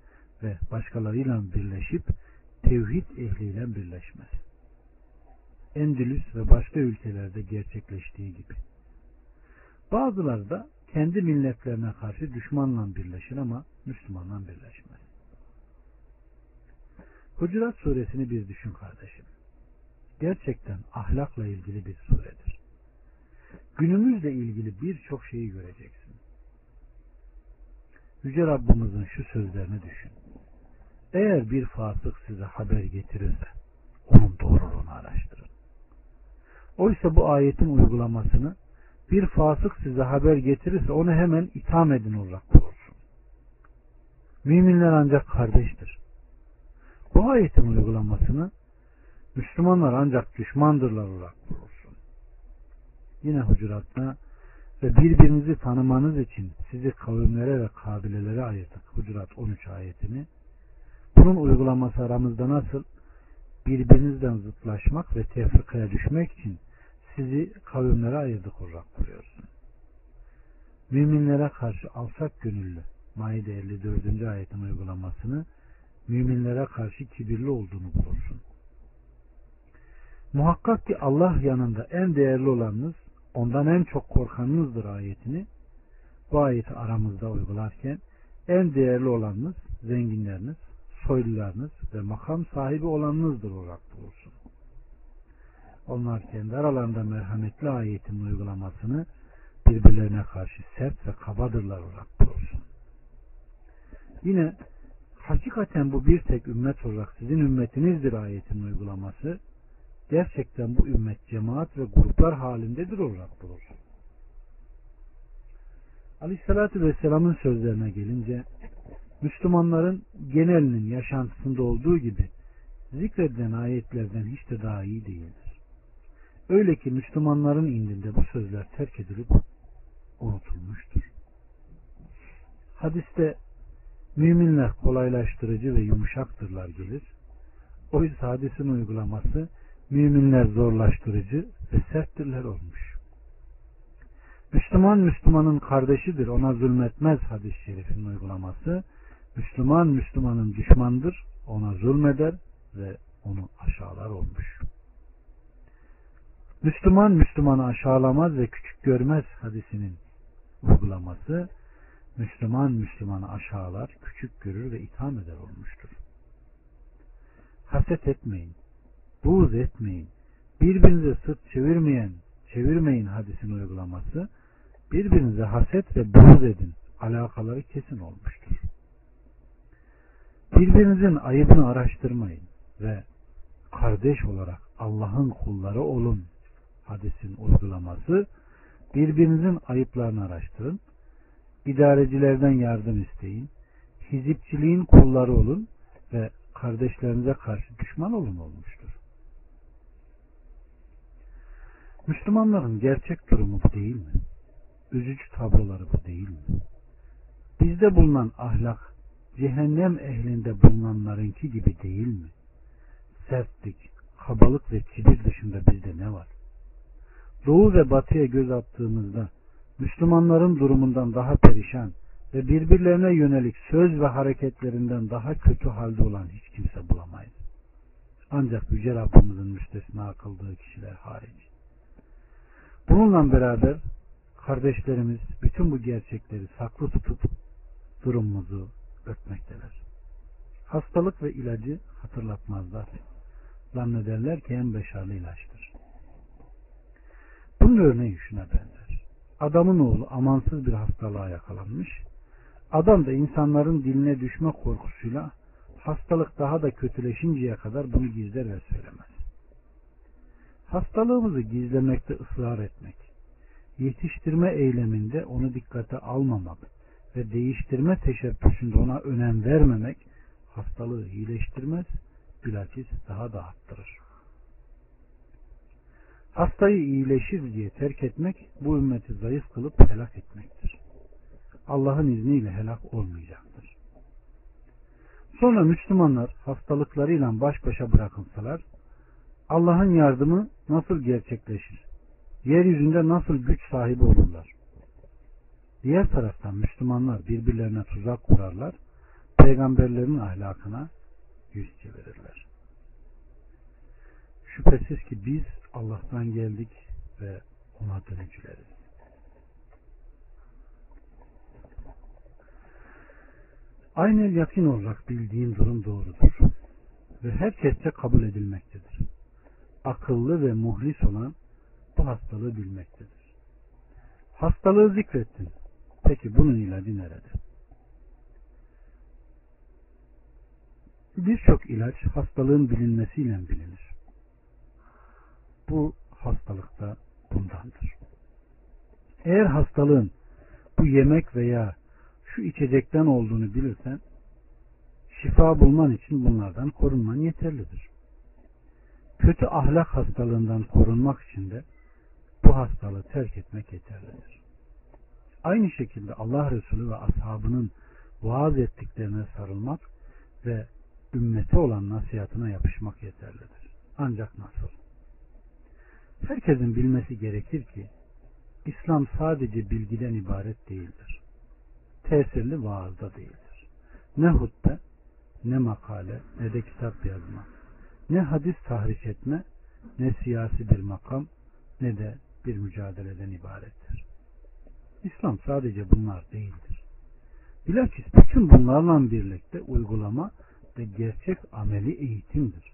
ve başkalarıyla birleşip tevhid ehliyle birleşmez. Endülüs ve başka ülkelerde gerçekleştiği gibi. Bazıları da kendi milletlerine karşı düşmanla birleşir ama Müslümanla birleşmez. Hucurat suresini bir düşün kardeşim. Gerçekten ahlakla ilgili bir suredir. Günümüzle ilgili birçok şeyi göreceksin. Yüce Rabbimizin şu sözlerini düşün. Eğer bir fasık size haber getirirse onun doğruluğunu araştırın. Oysa bu ayetin uygulamasını bir fasık size haber getirirse onu hemen itham edin olarak bulursun. Müminler ancak kardeştir. Bu ayetin uygulamasını Müslümanlar ancak düşmandırlar olarak bulursun. Yine hucuratta ve birbirinizi tanımanız için sizi kavimlere ve kabilelere ayırdık. Hucurat 13 ayetini. Bunun uygulaması aramızda nasıl? Birbirinizden zıtlaşmak ve tefrikaya düşmek için sizi kavimlere ayırdık olarak buyuruyorsun. Müminlere karşı alçak gönüllü Maide 54. ayetin uygulamasını müminlere karşı kibirli olduğunu bulursun. Muhakkak ki Allah yanında en değerli olanınız, ondan en çok korkanınızdır ayetini bu ayeti aramızda uygularken en değerli olanınız zenginleriniz, soylularınız ve makam sahibi olanınızdır olarak bulursun. Onlar kendi aralarında merhametli ayetin uygulamasını birbirlerine karşı sert ve kabadırlar olarak bulursun. Yine hakikaten bu bir tek ümmet olarak sizin ümmetinizdir ayetin uygulaması gerçekten bu ümmet cemaat ve gruplar halindedir olarak bulursun. Aleyhissalatü Vesselam'ın sözlerine gelince Müslümanların genelinin yaşantısında olduğu gibi zikredilen ayetlerden hiç de daha iyi değildir. Öyle ki Müslümanların indinde bu sözler terk edilip unutulmuştur. Hadiste müminler kolaylaştırıcı ve yumuşaktırlar gelir. Oysa hadisin uygulaması müminler zorlaştırıcı ve serttirler olmuş. Müslüman Müslümanın kardeşidir ona zulmetmez hadis-i şerifin uygulaması Müslüman Müslümanın düşmandır ona zulmeder ve onu aşağılar olmuş. Müslüman Müslümanı aşağılamaz ve küçük görmez hadisinin uygulaması Müslüman Müslümanı aşağılar, küçük görür ve itham eder olmuştur. Haset etmeyin, buğz etmeyin, birbirinize sırt çevirmeyen, çevirmeyin hadisin uygulaması, birbirinize haset ve buğz edin, alakaları kesin olmuştur. Birbirinizin ayıbını araştırmayın ve kardeş olarak Allah'ın kulları olun hadisin uygulaması, birbirinizin ayıplarını araştırın, idarecilerden yardım isteyin, hizipçiliğin kulları olun ve kardeşlerinize karşı düşman olun olmuştur. Müslümanların gerçek durumu bu değil mi? Üzücü tabloları bu değil mi? Bizde bulunan ahlak cehennem ehlinde bulunanlarınki gibi değil mi? Sertlik, kabalık ve kibir dışında bizde ne var? Doğu ve batıya göz attığımızda Müslümanların durumundan daha perişan ve birbirlerine yönelik söz ve hareketlerinden daha kötü halde olan hiç kimse bulamayız. Ancak Yüce Rabbimizin müstesna kıldığı kişiler hariç. Bununla beraber kardeşlerimiz bütün bu gerçekleri saklı tutup durumumuzu örtmekteler. Hastalık ve ilacı hatırlatmazlar. Zannederler ki en beşarlı ilaçtır. Bunun örneği şuna benzer. Adamın oğlu amansız bir hastalığa yakalanmış. Adam da insanların diline düşme korkusuyla hastalık daha da kötüleşinceye kadar bunu gizler ve söylemez. Hastalığımızı gizlemekte ısrar etmek, yetiştirme eyleminde onu dikkate almamak ve değiştirme teşebbüsünde ona önem vermemek hastalığı iyileştirmez, bilakis daha da arttırır. Hastayı iyileşir diye terk etmek bu ümmeti zayıf kılıp helak etmektir. Allah'ın izniyle helak olmayacaktır. Sonra Müslümanlar hastalıklarıyla baş başa bırakılsalar Allah'ın yardımı nasıl gerçekleşir? Yeryüzünde nasıl güç sahibi olurlar? Diğer taraftan Müslümanlar birbirlerine tuzak kurarlar, peygamberlerin ahlakına yüz çevirirler. Şüphesiz ki biz Allah'tan geldik ve ona dönücüleriz. Aynı yakin olarak bildiğin durum doğrudur ve herkesçe kabul edilmektedir. Akıllı ve muhlis olan bu hastalığı bilmektedir. Hastalığı zikrettin. Peki bunun ilacı nerede? Birçok ilaç hastalığın bilinmesiyle bilinir. Bu hastalıkta bundandır. Eğer hastalığın bu yemek veya şu içecekten olduğunu bilirsen şifa bulman için bunlardan korunman yeterlidir. Kötü ahlak hastalığından korunmak için de bu hastalığı terk etmek yeterlidir. Aynı şekilde Allah Resulü ve ashabının vaaz ettiklerine sarılmak ve ümmete olan nasihatına yapışmak yeterlidir. Ancak nasıl? Herkesin bilmesi gerekir ki İslam sadece bilgiden ibaret değildir. Tesirli vaazda değildir. Ne hutbe, ne makale, ne de kitap yazma, ne hadis tahriş etme, ne siyasi bir makam, ne de bir mücadeleden ibarettir. İslam sadece bunlar değildir. Bilakis bütün bunlarla birlikte uygulama ve gerçek ameli eğitimdir.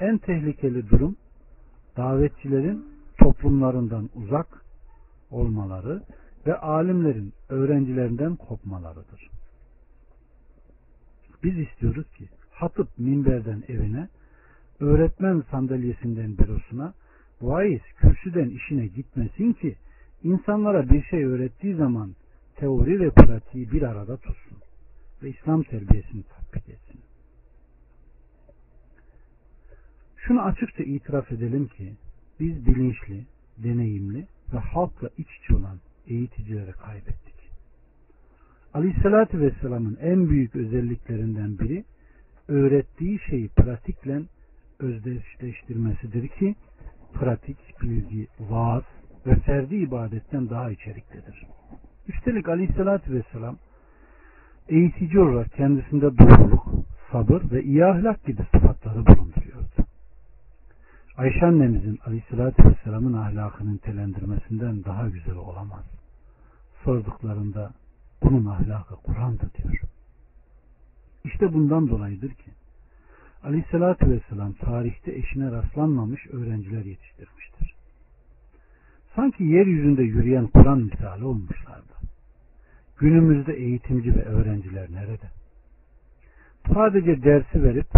En tehlikeli durum davetçilerin toplumlarından uzak olmaları ve alimlerin öğrencilerinden kopmalarıdır. Biz istiyoruz ki hatıp minberden evine, öğretmen sandalyesinden bürosuna, vaiz kürsüden işine gitmesin ki insanlara bir şey öğrettiği zaman teori ve pratiği bir arada tutsun ve İslam terbiyesini tatbik etsin. Şunu açıkça itiraf edelim ki biz bilinçli, deneyimli ve halkla iç içe olan eğiticileri kaybettik. Aleyhissalatü Vesselam'ın en büyük özelliklerinden biri öğrettiği şeyi pratikle özdeşleştirmesidir ki pratik, bilgi, vaaz ve ferdi ibadetten daha içeriklidir. Üstelik Aleyhissalatü Vesselam eğitici olarak kendisinde doğruluk, sabır ve iyi ahlak gibi sıfatları bulunduruyordu. Ayşe annemizin Aleyhisselatü Vesselam'ın ahlakını nitelendirmesinden daha güzel olamaz. Sorduklarında bunun ahlakı Kur'an'dır diyor. İşte bundan dolayıdır ki Aleyhisselatü Vesselam tarihte eşine rastlanmamış öğrenciler yetiştirmiştir. Sanki yeryüzünde yürüyen Kur'an misali olmuşlardı. Günümüzde eğitimci ve öğrenciler nerede? Sadece dersi verip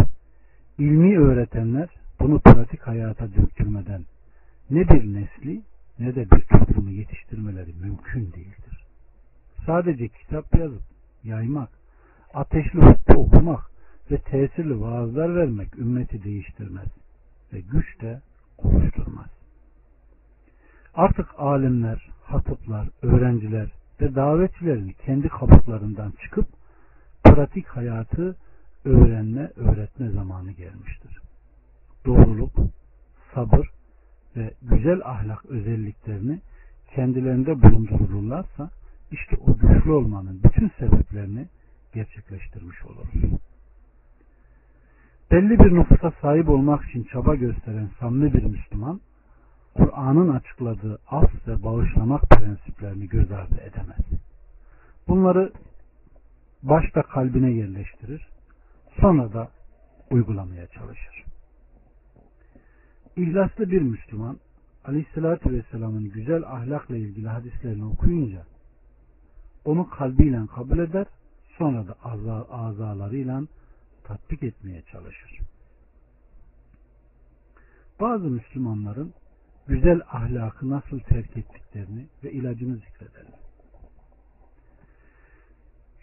ilmi öğretenler bunu pratik hayata döktürmeden ne bir nesli ne de bir toplumu yetiştirmeleri mümkün değildir. Sadece kitap yazıp yaymak, ateşli hutbe okumak ve tesirli vaazlar vermek ümmeti değiştirmez ve güç de oluşturmaz. Artık alimler, hatıplar, öğrenciler ve davetçilerin kendi kabuklarından çıkıp pratik hayatı öğrenme, öğretme zamanı gelmiştir. Doğruluk, sabır ve güzel ahlak özelliklerini kendilerinde bulundururlarsa işte o güçlü olmanın bütün sebeplerini gerçekleştirmiş oluruz. Belli bir nüfusa sahip olmak için çaba gösteren samimi bir Müslüman, Kur'an'ın açıkladığı af ve bağışlamak prensiplerini göz ardı edemez. Bunları başta kalbine yerleştirir, sonra da uygulamaya çalışır. İhlaslı bir Müslüman, Aleyhisselatü Vesselam'ın güzel ahlakla ilgili hadislerini okuyunca, onu kalbiyle kabul eder, sonra da azalarıyla tatbik etmeye çalışır. Bazı Müslümanların güzel ahlakı nasıl terk ettiklerini ve ilacını zikredelim.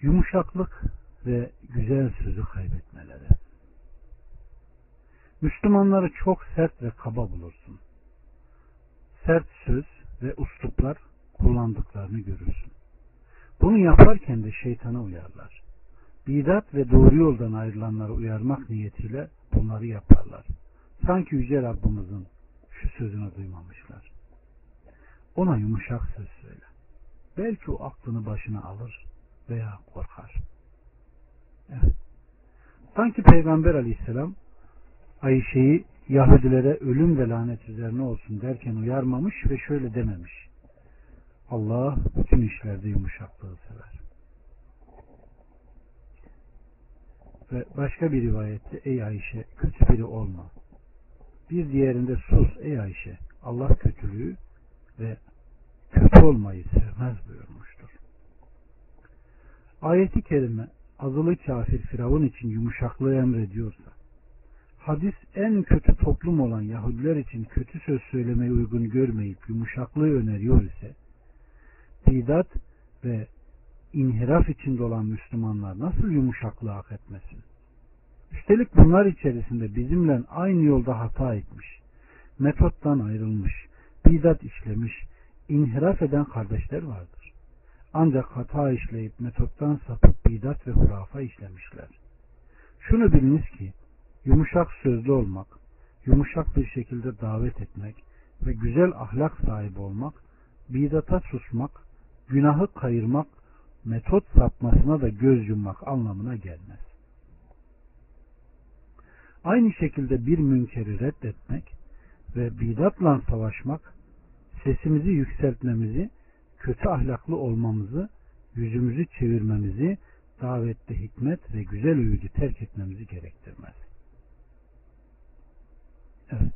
Yumuşaklık ve güzel sözü kaybetmeleri. Müslümanları çok sert ve kaba bulursun. Sert söz ve usluplar kullandıklarını görürsün. Bunu yaparken de şeytana uyarlar. Bidat ve doğru yoldan ayrılanları uyarmak niyetiyle bunları yaparlar. Sanki Yüce Rabbimizin şu sözünü duymamışlar. Ona yumuşak söz söyle. Belki o aklını başına alır veya korkar. Evet. Sanki Peygamber aleyhisselam Ayşe'yi Yahudilere ölüm ve lanet üzerine olsun derken uyarmamış ve şöyle dememiş. Allah bütün işlerde yumuşaklığı sever. Ve başka bir rivayette ey Ayşe kötü biri olma. Bir diğerinde sus ey Ayşe Allah kötülüğü ve kötü olmayı sevmez buyurmuştur. Ayeti kerime azılı kafir Firavun için yumuşaklığı emrediyorsa, hadis en kötü toplum olan Yahudiler için kötü söz söylemeyi uygun görmeyip yumuşaklığı öneriyor ise, bidat ve inhiraf içinde olan Müslümanlar nasıl yumuşaklığı hak etmesin? Üstelik bunlar içerisinde bizimle aynı yolda hata etmiş, metottan ayrılmış, bidat işlemiş, inhiraf eden kardeşler vardır. Ancak hata işleyip metottan sapıp bidat ve hurafa işlemişler. Şunu biliniz ki, yumuşak sözlü olmak, yumuşak bir şekilde davet etmek ve güzel ahlak sahibi olmak, bidata susmak, günahı kayırmak, metot sapmasına da göz yummak anlamına gelmez. Aynı şekilde bir münkeri reddetmek ve bidatla savaşmak, sesimizi yükseltmemizi, kötü ahlaklı olmamızı, yüzümüzü çevirmemizi, davette hikmet ve güzel öğüdü terk etmemizi gerektirmez. Evet.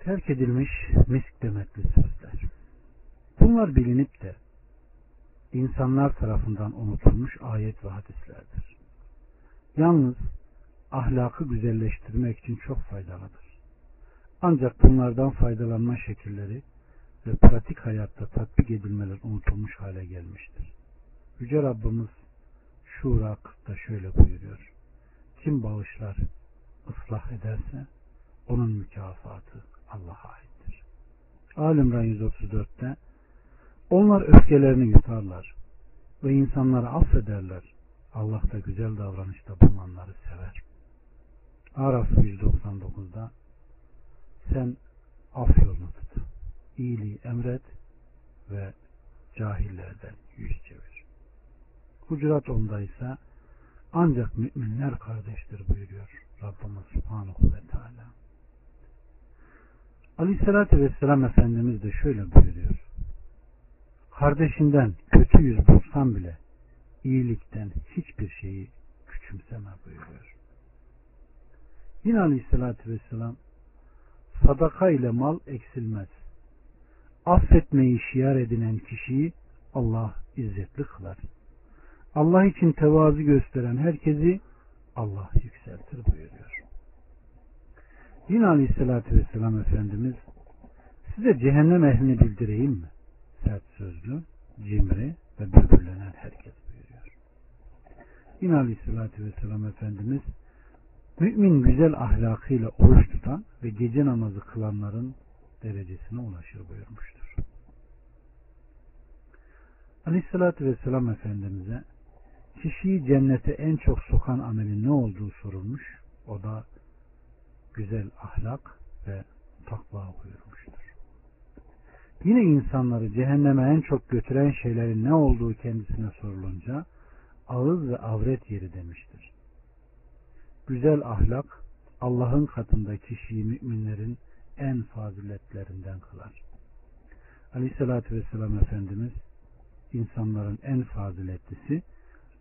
Terk edilmiş misk demetli sözler. Bunlar bilinip de insanlar tarafından unutulmuş ayet ve hadislerdir. Yalnız ahlakı güzelleştirmek için çok faydalıdır. Ancak bunlardan faydalanma şekilleri ve pratik hayatta tatbik edilmeler unutulmuş hale gelmiştir. Yüce Rabbimiz Şura 40'da şöyle buyuruyor. Kim bağışlar, ıslah ederse onun mükafatı Allah'a aittir. Alimran 134'te onlar öfkelerini yutarlar ve insanları affederler. Allah da güzel davranışta bulunanları sever. Araf 199'da sen af yolunu tut. İyiliği emret ve cahillerden yüz çevir. Hucurat 10'da ise ancak müminler kardeştir buyuruyor Rabbimiz Subhanahu ve Teala. Aleyhissalatü Vesselam Efendimiz de şöyle buyuruyor. Kardeşinden kötü yüz bulsan bile iyilikten hiçbir şeyi küçümseme buyuruyor. Yine Aleyhissalatü Vesselam sadaka ile mal eksilmez. Affetmeyi şiar edinen kişiyi Allah izzetli kılar. Allah için tevazu gösteren herkesi Allah yükseltir buyuruyor. Yine Aleyhisselatü Vesselam Efendimiz size cehennem ehlini bildireyim mi? Sert sözlü, cimri ve böbürlenen herkes buyuruyor. Yine Aleyhisselatü Vesselam Efendimiz mümin güzel ahlakıyla oruç tutan ve gece namazı kılanların derecesine ulaşır buyurmuştur. Aleyhissalatü Vesselam Efendimiz'e kişiyi cennete en çok sokan amelin ne olduğu sorulmuş. O da güzel ahlak ve takva buyurmuştur. Yine insanları cehenneme en çok götüren şeylerin ne olduğu kendisine sorulunca ağız ve avret yeri demiştir. Güzel ahlak Allah'ın katında kişiyi müminlerin en faziletlerinden kılar. Aleyhissalatü vesselam Efendimiz insanların en faziletlisi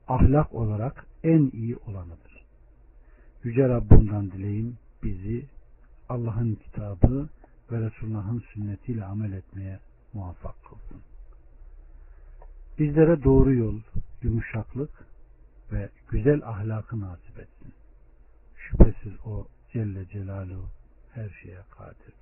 ahlak olarak en iyi olanıdır. Yüce Rabbimden dileyim bizi Allah'ın kitabı ve Resulullah'ın sünnetiyle amel etmeye muvaffak kılsın. Bizlere doğru yol, yumuşaklık ve güzel ahlakı nasip etsin. Şüphesiz o Celle Celaluhu her şeye kadirdir.